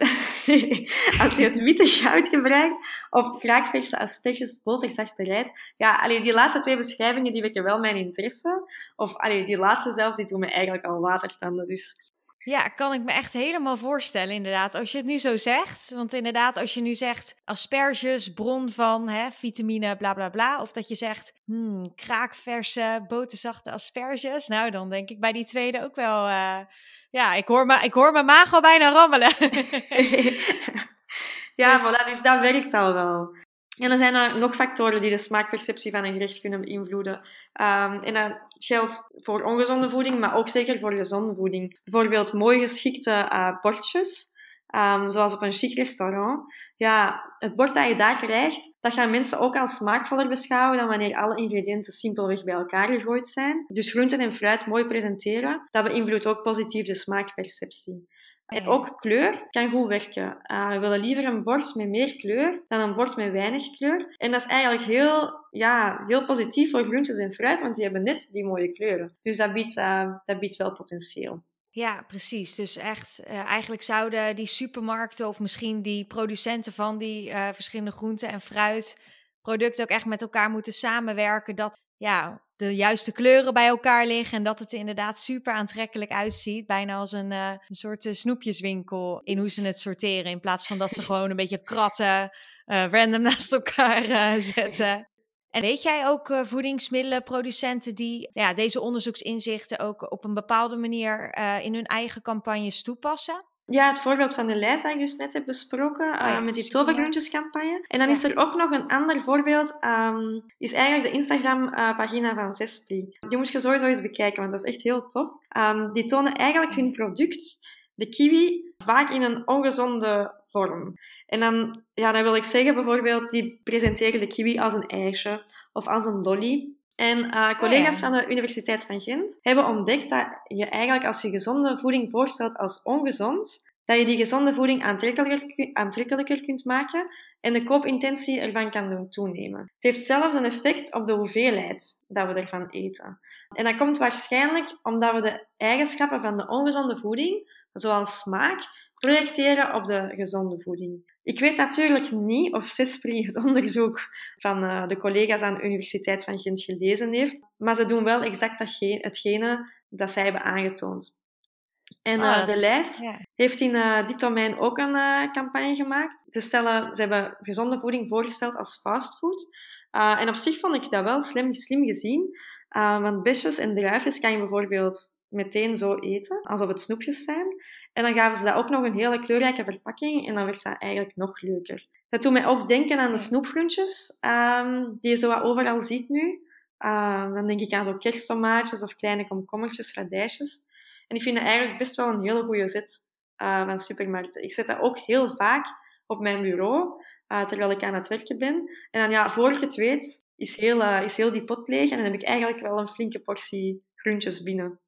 als je het witte goud gebruikt, of kraakverse asperges, boterzacht bereid. Ja, allee, die laatste twee beschrijvingen, die wekken wel mijn interesse. Of allee, die laatste zelfs, die doen me eigenlijk al watertanden. Dus ja, kan ik me echt helemaal voorstellen, inderdaad. Als je het nu zo zegt. Want inderdaad, als je nu zegt asperges, bron van hè, vitamine, bla bla bla. Of dat je zegt hmm, kraakverse, boterzachte asperges. Nou, dan denk ik bij die tweede ook wel. Uh, ja, ik hoor, me, ik hoor mijn maag al bijna rammelen. ja, dus... voilà, dus dat werkt al wel. En dan zijn er nog factoren die de smaakperceptie van een gerecht kunnen beïnvloeden. Um, en dat geldt voor ongezonde voeding, maar ook zeker voor gezonde voeding. Bijvoorbeeld mooi geschikte uh, bordjes, um, zoals op een chic restaurant. Ja, het bord dat je daar krijgt, dat gaan mensen ook als smaakvoller beschouwen dan wanneer alle ingrediënten simpelweg bij elkaar gegooid zijn. Dus groenten en fruit mooi presenteren, dat beïnvloedt ook positief de smaakperceptie. En ook kleur kan goed werken. Uh, we willen liever een bord met meer kleur dan een bord met weinig kleur. En dat is eigenlijk heel, ja, heel positief voor groentjes en fruit, want die hebben net die mooie kleuren. Dus dat biedt, uh, dat biedt wel potentieel. Ja, precies. Dus echt, uh, eigenlijk zouden die supermarkten of misschien die producenten van die verschillende groenten en fruitproducten ook echt met elkaar moeten samenwerken. Dat ja, de juiste kleuren bij elkaar liggen en dat het er inderdaad super aantrekkelijk uitziet. Bijna als een, uh, een soort uh, snoepjeswinkel in hoe ze het sorteren. In plaats van dat ze gewoon een beetje kratten uh, random naast elkaar zetten. En weet jij ook voedingsmiddelenproducenten die ja, deze onderzoeksinzichten ook op een bepaalde manier in hun eigen campagnes toepassen? Ja, het voorbeeld van de lijst dat ik dus net heb besproken, oh eh, met die tovergroentjescampagne. En dan is er ook nog een ander voorbeeld, um, is eigenlijk de Instagram-pagina van Zespri. Die moet je sowieso eens bekijken, want dat is echt heel tof. Um, die tonen eigenlijk hun product, de kiwi, vaak in een ongezonde vorm. En dan, ja, dan wil ik zeggen bijvoorbeeld, die presenteren de kiwi als een ijsje of als een lolly. En uh, collega's van de Universiteit van Gent hebben ontdekt dat je eigenlijk als je gezonde voeding voorstelt als ongezond, dat je die gezonde voeding aantrekkelijker, aantrekkelijker kunt maken en de koopintentie ervan kan doen toenemen. Het heeft zelfs een effect op de hoeveelheid dat we ervan eten. En dat komt waarschijnlijk omdat we de eigenschappen van de ongezonde voeding, zoals smaak, projecteren op de gezonde voeding. Ik weet natuurlijk niet of CESPRI het onderzoek van uh, de collega's aan de Universiteit van Gent gelezen heeft, maar ze doen wel exact datgene, hetgene dat zij hebben aangetoond. En uh, de lijst heeft in uh, dit domein ook een campagne gemaakt. Ze, stellen, ze hebben gezonde voeding voorgesteld als fastfood. en op zich vond ik dat wel slim, slim gezien. want besjes en druifjes kan je bijvoorbeeld meteen zo eten, alsof het snoepjes zijn. En dan gaven ze dat ook nog een hele kleurrijke verpakking en dan werd dat eigenlijk nog leuker. Dat doet mij ook denken aan de snoepgroentjes, um, die je zo wat overal ziet nu. Uh, dan denk ik aan zo kersttomaatjes of kleine komkommertjes, radijsjes. En ik vind dat eigenlijk best wel een hele goede zet uh, van supermarkten. Ik zet dat ook heel vaak op mijn bureau, uh, terwijl ik aan het werken ben. En dan, ja, voor ik het weet, is heel, uh, is heel die pot leeg. En dan heb ik eigenlijk wel een flinke portie groentjes binnen.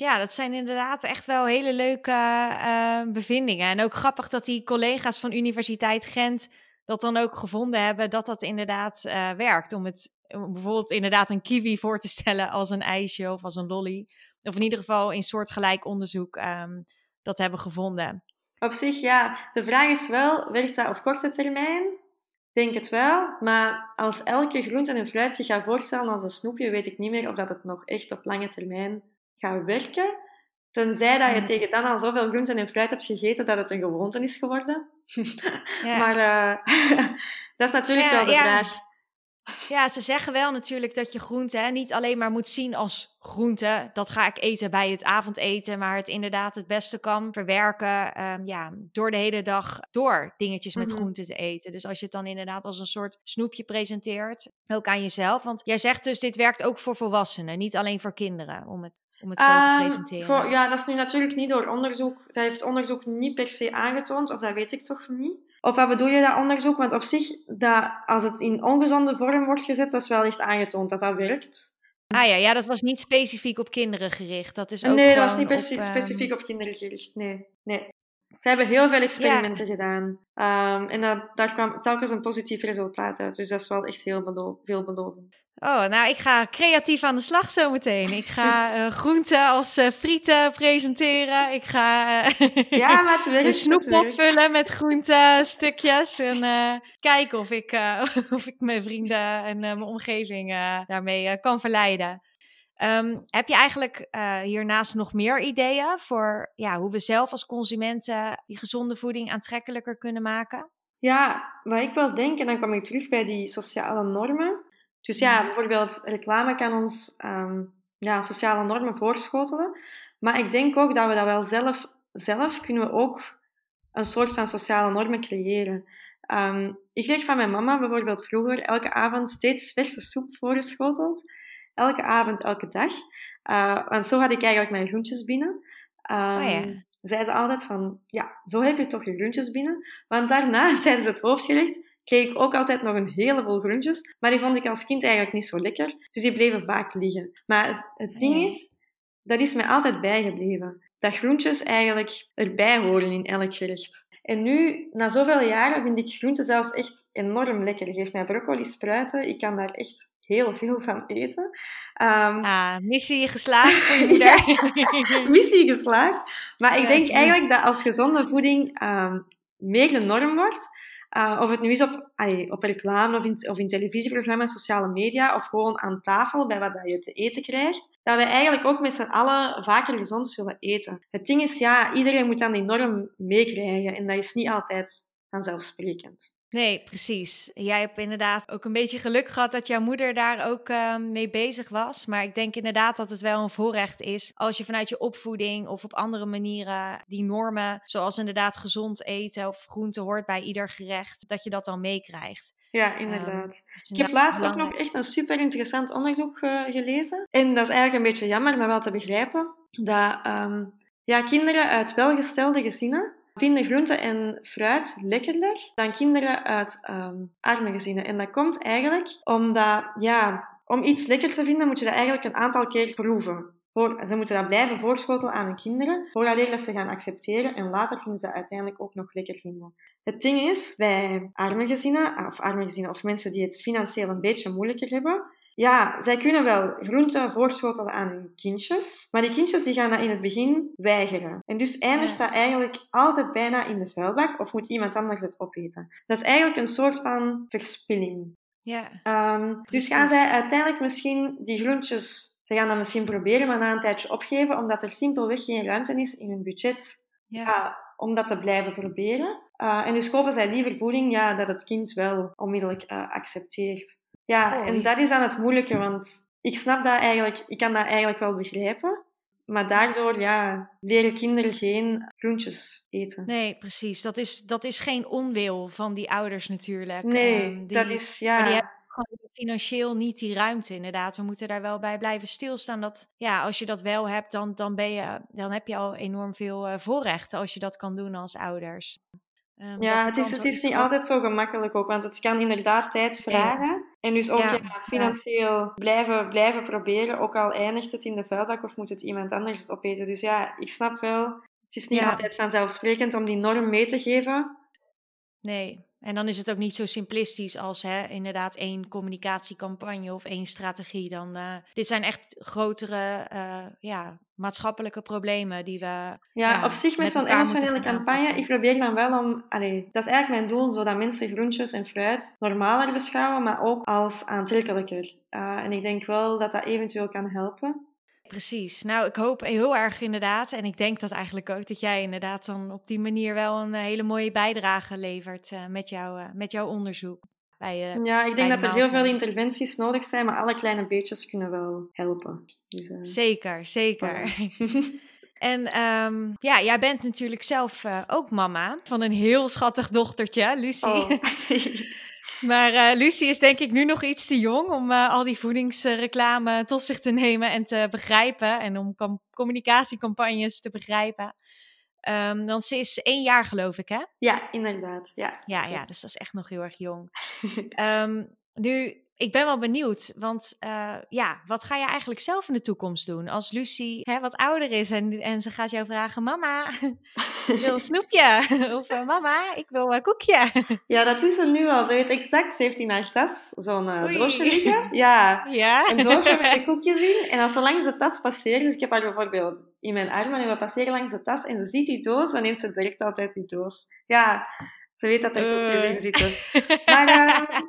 Ja, dat zijn inderdaad echt wel hele leuke uh, bevindingen. En ook grappig dat die collega's van Universiteit Gent dat dan ook gevonden hebben dat dat inderdaad uh, werkt. Om het bijvoorbeeld inderdaad een kiwi voor te stellen als een ijsje of als een lolly. Of in ieder geval in soortgelijk onderzoek um, dat hebben gevonden. Op zich, ja. De vraag is wel, werkt dat op korte termijn? Denk het wel, maar als elke groente en fruit zich gaat voorstellen als een snoepje, weet ik niet meer of dat het nog echt op lange termijn gaat werken. Tenzij dat je hmm. tegen dan al zoveel groenten en fruit hebt gegeten dat het een gewoonte is geworden. Ja. maar uh, dat is natuurlijk ja, wel de ja. vraag. Ja, ze zeggen wel natuurlijk dat je groente niet alleen maar moet zien als groente. Dat ga ik eten bij het avondeten, maar het inderdaad het beste kan verwerken um, ja, door de hele dag door dingetjes met mm groenten te eten. Dus als je het dan inderdaad als een soort snoepje presenteert, ook aan jezelf. Want jij zegt dus dit werkt ook voor volwassenen, niet alleen voor kinderen, om het, om het zo te ehm, presenteren. Goh, ja, dat is nu natuurlijk niet door onderzoek, dat heeft onderzoek niet per se aangetoond, of dat weet ik toch niet. Of wat bedoel je dat onderzoek? Want op zich, dat, als het in ongezonde vorm wordt gezet, dat is wel echt aangetoond dat dat werkt. Ah ja, ja, dat was niet specifiek op kinderen gericht. Dat is ook nee, dat was niet op, specifiek op kinderen gericht. Nee, nee. Ze hebben heel veel experimenten gedaan. Um, en dat, daar kwam telkens een positief resultaat uit. Dus dat is wel echt heel belo veelbelovend. Oh, nou, ik ga creatief aan de slag zometeen. Ik ga uh, groenten als uh, frieten presenteren. Ik ga uh, ja, maar een snoep opvullen met groentestukjes. En kijken of ik, of ik mijn vrienden en mijn omgeving daarmee kan verleiden. Um, heb je eigenlijk hiernaast nog meer ideeën voor ja, hoe we zelf als consumenten die gezonde voeding aantrekkelijker kunnen maken? Ja, wat ik wel denk, en dan kom ik terug bij die sociale normen. Dus ja, bijvoorbeeld reclame kan ons um, ja, sociale normen voorschotelen. Maar ik denk ook dat we dat wel zelf, zelf kunnen we ook een soort van sociale normen creëren. Um, ik kreeg van mijn mama bijvoorbeeld vroeger elke avond steeds verse soep voorgeschoteld. Elke avond, elke dag. Uh, want zo had ik eigenlijk mijn groentjes binnen. Um, oh ja. Zei ze altijd van, ja, zo heb je toch je groentjes binnen. Want daarna, tijdens het hoofdgerecht, kreeg ik ook altijd nog een heleboel groentjes. Maar die vond ik als kind eigenlijk niet zo lekker. Dus die bleven vaak liggen. Maar het, ding is, dat is mij altijd bijgebleven. Dat groentjes eigenlijk erbij horen in elk gerecht. En nu, na zoveel jaren, vind ik groenten zelfs echt enorm lekker. Geef mij broccoli, spruiten. Ik kan daar echt heel veel van eten. Um, ah, missie geslaagd voor je moeder. missie geslaagd. Maar ik denk eigenlijk dat als gezonde voeding um, meer de norm wordt, uh, of het nu is op, allee, op reclame of in, of in televisieprogramma's, sociale media, of gewoon aan tafel bij wat je te eten krijgt, dat we eigenlijk ook met z'n allen vaker gezond zullen eten. Het ding is, ja, iedereen moet dan die norm meekrijgen en dat is niet altijd vanzelfsprekend. Nee, precies. Jij hebt inderdaad ook een beetje geluk gehad dat jouw moeder daar ook uh, mee bezig was. Maar ik denk inderdaad dat het wel een voorrecht is als je vanuit je opvoeding of op andere manieren die normen, zoals inderdaad gezond eten of groente hoort bij ieder gerecht, dat je dat dan meekrijgt. Ja, inderdaad. Um, ik heb laatst ook nog echt een super interessant onderzoek uh, gelezen. En dat is eigenlijk een beetje jammer, maar wel te begrijpen. Dat um, ja, kinderen uit welgestelde gezinnen vinden groente en fruit lekkerder dan kinderen uit um, arme gezinnen. En dat komt eigenlijk omdat, ja, om iets lekker te vinden moet je dat eigenlijk een aantal keer proeven. Voor, ze moeten dat blijven voorschotelen aan hun kinderen, voordat ze gaan accepteren en later kunnen ze dat uiteindelijk ook nog lekker vinden. Het ding is, bij arme gezinnen, of arme gezinnen, of mensen die het financieel een beetje moeilijker hebben, ja, zij kunnen wel groenten voorschotelen aan kindjes, maar die kindjes die gaan dat in het begin weigeren. En dus eindigt dat eigenlijk altijd bijna in de vuilbak of moet iemand anders het opeten. Dat is eigenlijk een soort van verspilling. Ja. Um, dus gaan zij uiteindelijk misschien die groentjes, ze gaan dat misschien proberen, maar na een tijdje opgeven, omdat er simpelweg geen ruimte is in hun budget ja. Uh, om dat te blijven proberen. Uh, en dus kopen zij liever voeding ja, dat het kind wel onmiddellijk uh, accepteert. Ja, en dat is dan het moeilijke, want ik snap dat eigenlijk, ik kan dat eigenlijk wel begrijpen. Maar daardoor ja, leren kinderen geen groentjes eten. Nee, precies. Dat is, dat is geen onwil van die ouders natuurlijk. Nee, ehm, dat is ja. Die, gewoon financieel niet die ruimte inderdaad. We moeten daar wel bij blijven stilstaan. Dat ja, als je dat wel hebt, dan, dan, ben je, dan heb je al enorm veel uh, voorrechten als je dat kan doen als ouders. Um, ja, het is, het is niet altijd zo gemakkelijk ook, want het kan inderdaad tijd vragen. En dus ook ja, financieel blijven, blijven proberen, ook al eindigt het in de vuilbak of moet het iemand anders het opeten. Dus ja, ik snap wel, het is niet altijd vanzelfsprekend om die norm mee te geven. Nee, en dan is het ook niet zo simplistisch als hè, inderdaad één communicatiecampagne of één strategie. Dan, uh, dit zijn echt grotere uh, ja, maatschappelijke problemen die we. Ja, op zich met, zo'n emotionele campagne, ik probeer dan wel om. Allee, dat is eigenlijk mijn doel, zodat mensen groentjes en fruit normaler beschouwen, maar ook als aantrekkelijker. Uh, en ik denk wel dat dat eventueel kan helpen. Precies. Nou, ik hoop heel erg inderdaad. En ik denk dat eigenlijk ook dat jij inderdaad dan op die manier wel een eh, hele mooie bijdrage levert uh, met, jou, uh, met jouw onderzoek. Uh, ja, ik denk dat er heel veel interventies nodig zijn, maar alle kleine beetjes kunnen wel helpen. Dus, zeker, zeker. En um, ja, jij bent natuurlijk zelf ook mama van een heel schattig dochtertje, Lucie. Oh. Maar uh, Lucie is denk ik nu nog iets te jong om uh, al die voedingsreclame tot zich te nemen en te begrijpen. En om communicatiecampagnes te begrijpen. Um, want ze is één jaar geloof ik, hè? Ja, inderdaad. Ja, ja, ja dus dat is echt nog heel erg jong. um, nu, ik ben wel benieuwd, want uh, ja, wat ga je eigenlijk zelf in de toekomst doen als Lucie hè, wat ouder is en, en ze gaat jou vragen, mama, ik wil een snoepje of uh, mama, ik wil een koekje. Ja, dat doet ze nu al. Ze weet exact, ze heeft in haar tas zo'n uh, doosje liggen. Ja, ja, een doosje met een koekje in. En als ze langs de tas passeert, dus ik heb haar bijvoorbeeld in mijn armen en we passeren langs de tas en ze ziet die doos, dan neemt ze direct altijd die doos. Ja, ze weet dat er koekjes in zitten. Maar uh,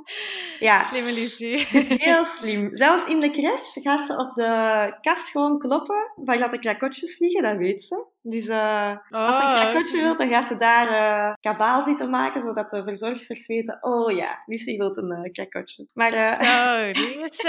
ja. Slimme Lucie. heel slim. Zelfs in de crash gaat ze op de kast gewoon kloppen waar dat de krakotjes liggen, dat weet ze. Dus uh, als ze een oh. krakotje wil, dan gaat ze daar uh, kabaal zitten maken, zodat de verzorgers weten, oh ja, Lucie wil een uh, krakotje. Maar, oh, die is,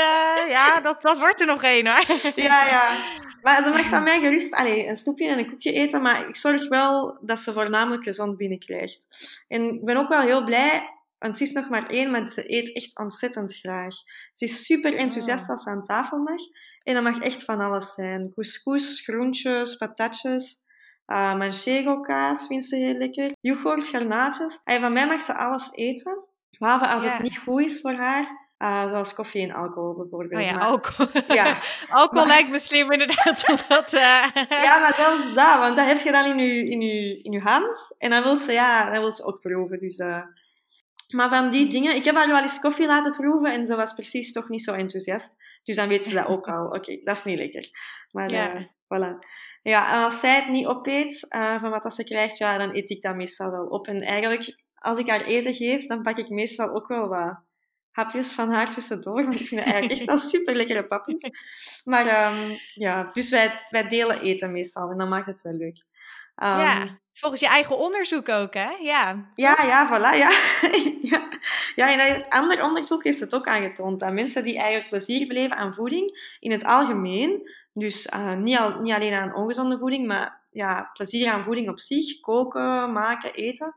ja, dat, dat wordt er nog één hoor. ja, ja. Maar ze mag van mij gerust allee, een snoepje en een koekje eten, maar ik zorg wel dat ze voornamelijk gezond binnenkrijgt. En ik ben ook wel heel blij, want ze is nog maar één, maar ze eet echt ontzettend graag. Ze is super enthousiast als ze aan tafel mag. En dat mag echt van alles zijn. Couscous, groentjes, patatjes. Uh, manchego-kaas vindt ze heel lekker. Yoghurt, garnaatjes. En van mij mag ze alles eten. Behalve als het niet goed is voor haar, uh, zoals koffie en alcohol bijvoorbeeld. Oh ja, alcohol. Ja. alcohol lijkt me slim inderdaad. Omdat, uh... Ja, maar zelfs dat, want dat heb je dan in je, in je, in je hand. En dan wil ze, ja, dan wil ze ook proeven. Dus, uh... Maar van die dingen, ik heb haar wel eens koffie laten proeven en ze was precies toch niet zo enthousiast. Dus dan weet ze dat ook al. Oké, dat is niet lekker. Maar ja. voilà. Ja, en als zij het niet opeet van wat dat ze krijgt, ja, dan eet ik dat meestal wel op. En eigenlijk, als ik haar eten geef, dan pak ik meestal ook wel wat hapjes van haar tussendoor. Want ik vind het eigenlijk echt wel super lekkere papjes. Maar um, ja, dus wij, wij delen eten meestal en dan maakt het wel leuk. Um, ja, volgens je eigen onderzoek ook, hè? Ja, ja, ja, voilà. Ja. ja. ja, en het andere onderzoek heeft het ook aangetoond. Dat mensen die eigenlijk plezier beleven aan voeding, in het algemeen, dus uh, niet, al, niet alleen aan ongezonde voeding, maar ja, plezier aan voeding op zich, koken, maken, eten,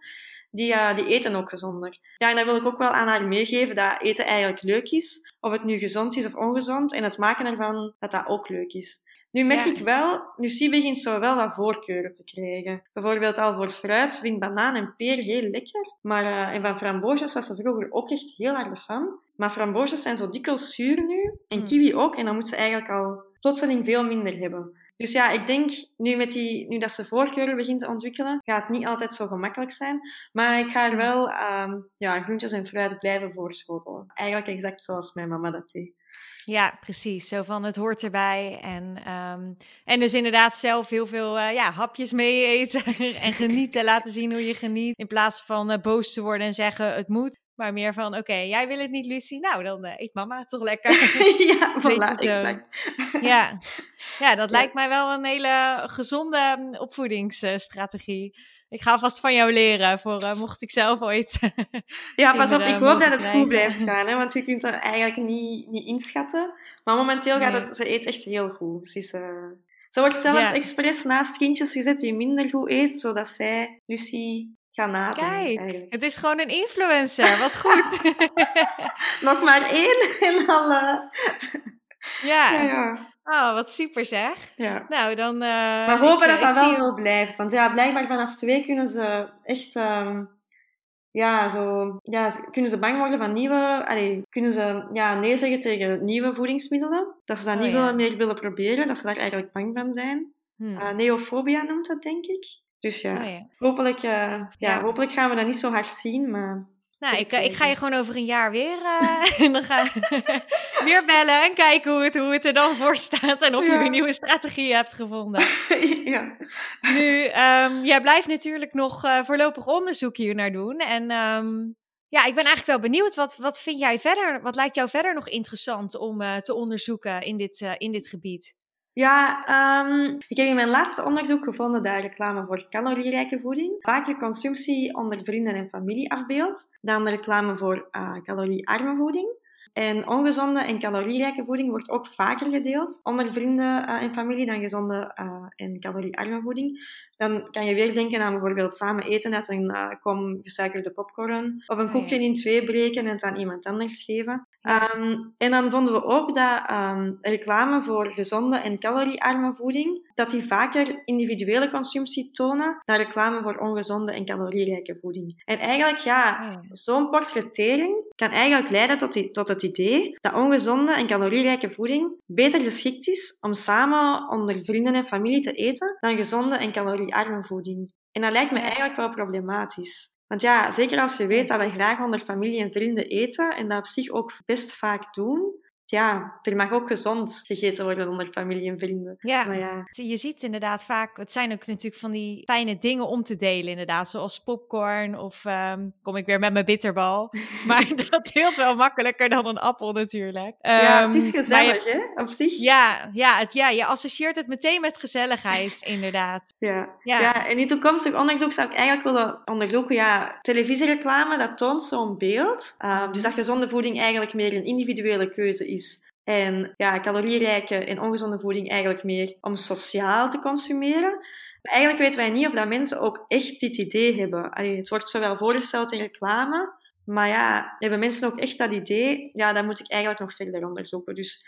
die, uh, die eten ook gezonder. Ja, en dat wil ik ook wel aan haar meegeven, dat eten eigenlijk leuk is. Of het nu gezond is of ongezond. En het maken ervan, dat dat ook leuk is. Nu merk ik wel, Lucie begint zo wel wat voorkeuren te krijgen. Bijvoorbeeld al voor fruit, ze vindt banaan en peer heel lekker. Maar, uh, en van framboosjes was ze vroeger ook echt heel hard fan. Maar framboosjes zijn zo dikwijls zuur nu. En hmm. kiwi ook. En dan moet ze eigenlijk al plotseling veel minder hebben. Dus ja, ik denk nu, met die, nu dat ze voorkeuren begint te ontwikkelen, gaat het niet altijd zo gemakkelijk zijn. Maar ik ga er wel um, ja, groentjes en fruit blijven voorschotelen. Eigenlijk exact zoals mijn mama dat deed. Ja, precies. Zo van het hoort erbij. En, um, en dus inderdaad zelf heel veel uh, ja, hapjes mee eten en genieten. Laten zien hoe je geniet. In plaats van uh, boos te worden en zeggen het moet. Maar meer van, oké, jij wil het niet, Lucie? Nou, dan uh, eet mama toch lekker. ja, voilà, exact. ja. ja, dat lijkt mij wel een hele gezonde mm, opvoedingsstrategie. Ik ga vast van jou leren, voor uh, mocht ik zelf ooit... ja, pas op, ik hoop dat het goed blijft gaan, hè, want je kunt dat eigenlijk niet, niet inschatten. Maar momenteel gaat het, ze eet echt heel goed. Ze, is, uh, ze wordt zelfs ja. expres naast kindjes gezet die minder goed eet, zodat zij, Lucie, ga nadenken. Kijk, eigenlijk. het is gewoon een influencer. Wat goed. Nog maar één en al... eh, ja. ja, ja. Oh, wat super zeg. ja. Nou, dan... eh, Maar hopen ik, dat dat wel zie- zo blijft. Want ja, blijkbaar vanaf twee kunnen ze echt... ehm, ja, zo, ja, kunnen ze bang worden van nieuwe... Allee, kunnen ze ja, nee zeggen tegen nieuwe voedingsmiddelen. Dat ze dat Oh, niet ja. willen, meer willen proberen. Dat ze daar eigenlijk bang van zijn. Hm. Eh, neofobia noemt dat, denk ik. Dus ja, Oh, ja. Hopelijk, eh, ja, hopelijk gaan we dat niet zo hard zien. Maar Nou, ik, eh, ik ga je gewoon over een jaar weer, eh, en dan ga weer bellen en kijken hoe het, hoe het er dan voor staat en of je weer nieuwe strategieën hebt gevonden. ja. Nu, ehm, jij blijft natuurlijk nog voorlopig onderzoek hier naar doen. En ehm, ja, ik ben eigenlijk wel benieuwd, wat, wat vind jij verder, wat lijkt jou verder nog interessant om te onderzoeken in dit, in dit gebied? Ja, ehm, ik heb in mijn laatste onderzoek gevonden dat reclame voor calorierijke voeding vaker consumptie onder vrienden en familie afbeeldt dan de reclame voor eh, caloriearme voeding. En ongezonde en calorierijke voeding wordt ook vaker gedeeld onder vrienden eh, en familie dan gezonde eh, en caloriearme voeding. Dan kan je weer denken aan bijvoorbeeld samen eten uit een eh, kom gesuikerde popcorn. Of een Ah, koekje in twee breken en het aan iemand anders geven. Ehm, en dan vonden we ook dat ehm, reclame voor gezonde en caloriearme voeding, dat die vaker individuele consumptie tonen dan reclame voor ongezonde en calorierijke voeding. En eigenlijk, ja, Oh, ja. zo'n portrettering kan eigenlijk leiden tot, die, tot het idee dat ongezonde en calorierijke voeding beter geschikt is om samen onder vrienden en familie te eten dan gezonde en caloriearme voeding. En dat lijkt me eigenlijk wel problematisch. Want ja, zeker als je weet dat we graag onder familie en vrienden eten en dat op zich ook best vaak doen, ja, er mag ook gezond gegeten worden onder familie en vrienden. Ja, Maar ja, je ziet inderdaad vaak, het zijn ook natuurlijk van die fijne dingen om te delen inderdaad, zoals popcorn of ehm, kom ik weer met mijn bitterbal. maar dat deelt wel makkelijker dan een appel natuurlijk. ja het is Ehm, je- gezellig, hè, op zich. Ja, ja, het, ja, je associeert het meteen met gezelligheid, inderdaad. Ja. Ja. Ja. en in toekomstig onderzoek zou ik eigenlijk willen onderzoeken, ja, televisiereclame, dat toont zo'n beeld. Uh, dus dat gezonde voeding eigenlijk meer een individuele keuze is. En ja, calorierijke en ongezonde voeding eigenlijk meer om sociaal te consumeren. Maar eigenlijk weten wij niet of dat mensen ook echt dit idee hebben. Allee, het wordt zowel voorgesteld in reclame, maar ja, hebben mensen ook echt dat idee? Ja, dat moet ik eigenlijk nog verder onderzoeken. Dus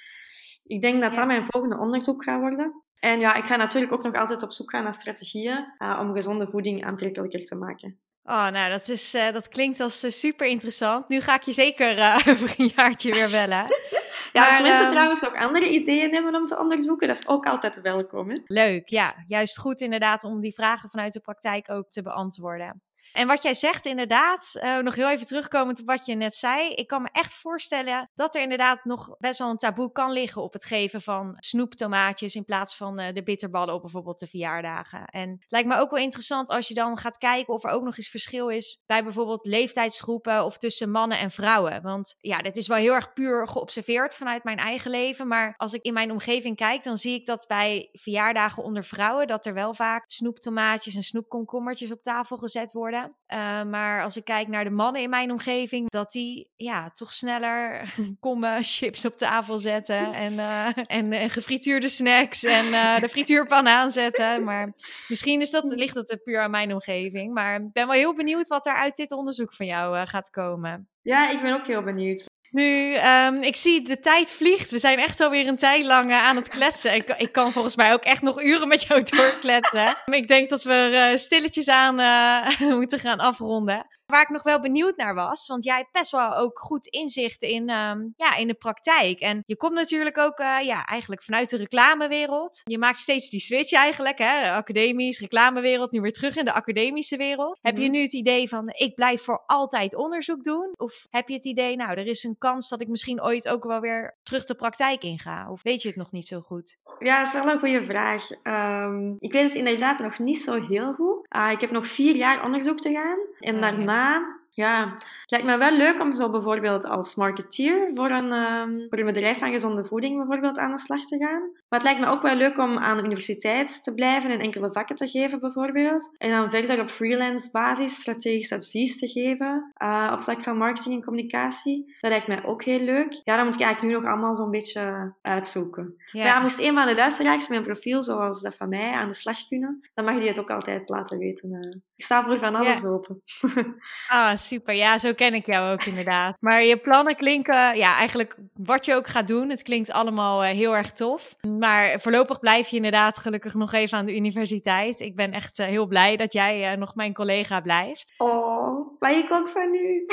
ik denk dat Ja. dat mijn volgende onderzoek gaat worden. En ja, ik ga natuurlijk ook nog altijd op zoek gaan naar strategieën eh, om gezonde voeding aantrekkelijker te maken. Oh, nou, dat, is, eh, dat klinkt als eh, super interessant. Nu ga ik je zeker eh, over een jaartje weer bellen. Ja, als Maar, mensen ehm, trouwens nog andere ideeën hebben om te onderzoeken, dat is ook altijd welkom. Hè? Leuk, ja. Juist goed inderdaad om die vragen vanuit de praktijk ook te beantwoorden. En wat jij zegt inderdaad, eh, nog heel even terugkomend op wat je net zei. Ik kan me echt voorstellen dat er inderdaad nog best wel een taboe kan liggen op het geven van snoeptomaatjes in plaats van eh, de bitterballen op bijvoorbeeld de verjaardagen. En lijkt me ook wel interessant als je dan gaat kijken of er ook nog eens verschil is bij bijvoorbeeld leeftijdsgroepen of tussen mannen en vrouwen. Want ja, dit is wel heel erg puur geobserveerd vanuit mijn eigen leven. Maar als ik in mijn omgeving kijk, dan zie ik dat bij verjaardagen onder vrouwen dat er wel vaak snoeptomaatjes en snoepkomkommertjes op tafel gezet worden. Uh, maar als ik kijk naar de mannen in mijn omgeving, dat die ja, toch sneller kommen chips op tafel zetten en, uh, en, en gefrituurde snacks en uh, de frituurpan aanzetten. Maar misschien is dat, ligt dat puur aan mijn omgeving. Maar ik ben wel heel benieuwd wat er uit dit onderzoek van jou gaat komen. Ja, ik ben ook heel benieuwd. Nu, um, ik zie de tijd vliegt. We zijn echt alweer een tijd lang uh, aan het kletsen. Ik, ik, kan volgens mij ook echt nog uren met jou doorkletsen. ik denk dat we uh, stilletjes aan uh, moeten gaan afronden. Waar ik nog wel benieuwd naar was, want jij hebt best wel ook goed inzicht in, um, ja, in de praktijk. En je komt natuurlijk ook uh, ja, eigenlijk vanuit de reclamewereld. Je maakt steeds die switch eigenlijk, hè? academisch, reclamewereld, nu weer terug in de academische wereld. Heb je nu het idee van, ik blijf voor altijd onderzoek doen? Of heb je het idee, nou, er is een kans dat ik misschien ooit ook wel weer terug de praktijk inga? Of weet je het nog niet zo goed? Ja, dat is wel een goede vraag. Um, ik weet het inderdaad nog niet zo heel goed. Uh, ik heb nog vier jaar onderzoek te gaan. En Ah, daarna Ja, het lijkt me wel leuk om zo bijvoorbeeld als marketeer voor een, um, voor een bedrijf van gezonde voeding bijvoorbeeld aan de slag te gaan. Maar het lijkt me ook wel leuk om aan de universiteit te blijven en enkele vakken te geven bijvoorbeeld. En dan verder op freelance basis strategisch advies te geven uh, op vlak van marketing en communicatie. Dat lijkt mij ook heel leuk. Ja, dat moet ik eigenlijk nu nog allemaal zo'n beetje uitzoeken. Ja. Maar ja, moest een van de luisteraars mijn profiel zoals dat van mij aan de slag kunnen, dan mag je het ook altijd laten weten. Uh. Ik sta voor van alles open. ah, super. Ja, zo ken ik jou ook inderdaad. Maar je plannen klinken, ja, eigenlijk wat je ook gaat doen, het klinkt allemaal uh, heel erg tof. Maar voorlopig blijf je inderdaad gelukkig nog even aan de universiteit. Ik ben echt uh, heel blij dat jij uh, nog mijn collega blijft. Oh, blij ik ook van u.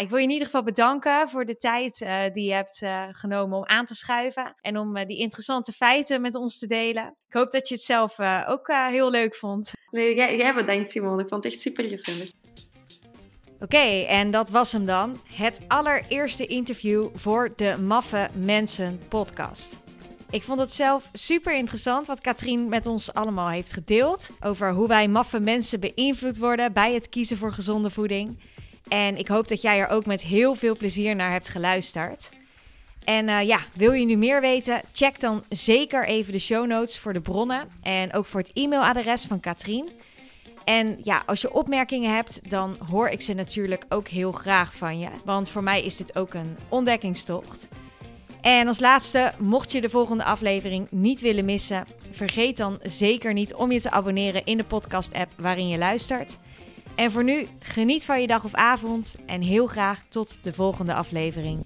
Ik wil je in ieder geval bedanken voor de tijd uh, die je hebt uh, genomen om aan te schuiven en om uh, die interessante feiten met ons te delen. Ik hoop dat je het zelf ook heel leuk vond. Nee, jij, jij bedankt Simone. Ik vond het echt super gezellig. Oké, en dat was hem dan. Het allereerste interview voor de Maffe Mensen podcast. Ik vond het zelf super interessant wat Katrien met ons allemaal heeft gedeeld. Over hoe wij maffe mensen beïnvloed worden bij het kiezen voor gezonde voeding. En ik hoop dat jij er ook met heel veel plezier naar hebt geluisterd. En uh, ja, wil je nu meer weten? Check dan zeker even de show notes voor de bronnen en ook voor het e-mailadres van Katrien. En ja, als je opmerkingen hebt, dan hoor ik ze natuurlijk ook heel graag van je. Want voor mij is dit ook een ontdekkingstocht. En als laatste, mocht je de volgende aflevering niet willen missen, vergeet dan zeker niet om je te abonneren in de podcast-app waarin je luistert. En voor nu, geniet van je dag of avond en heel graag tot de volgende aflevering.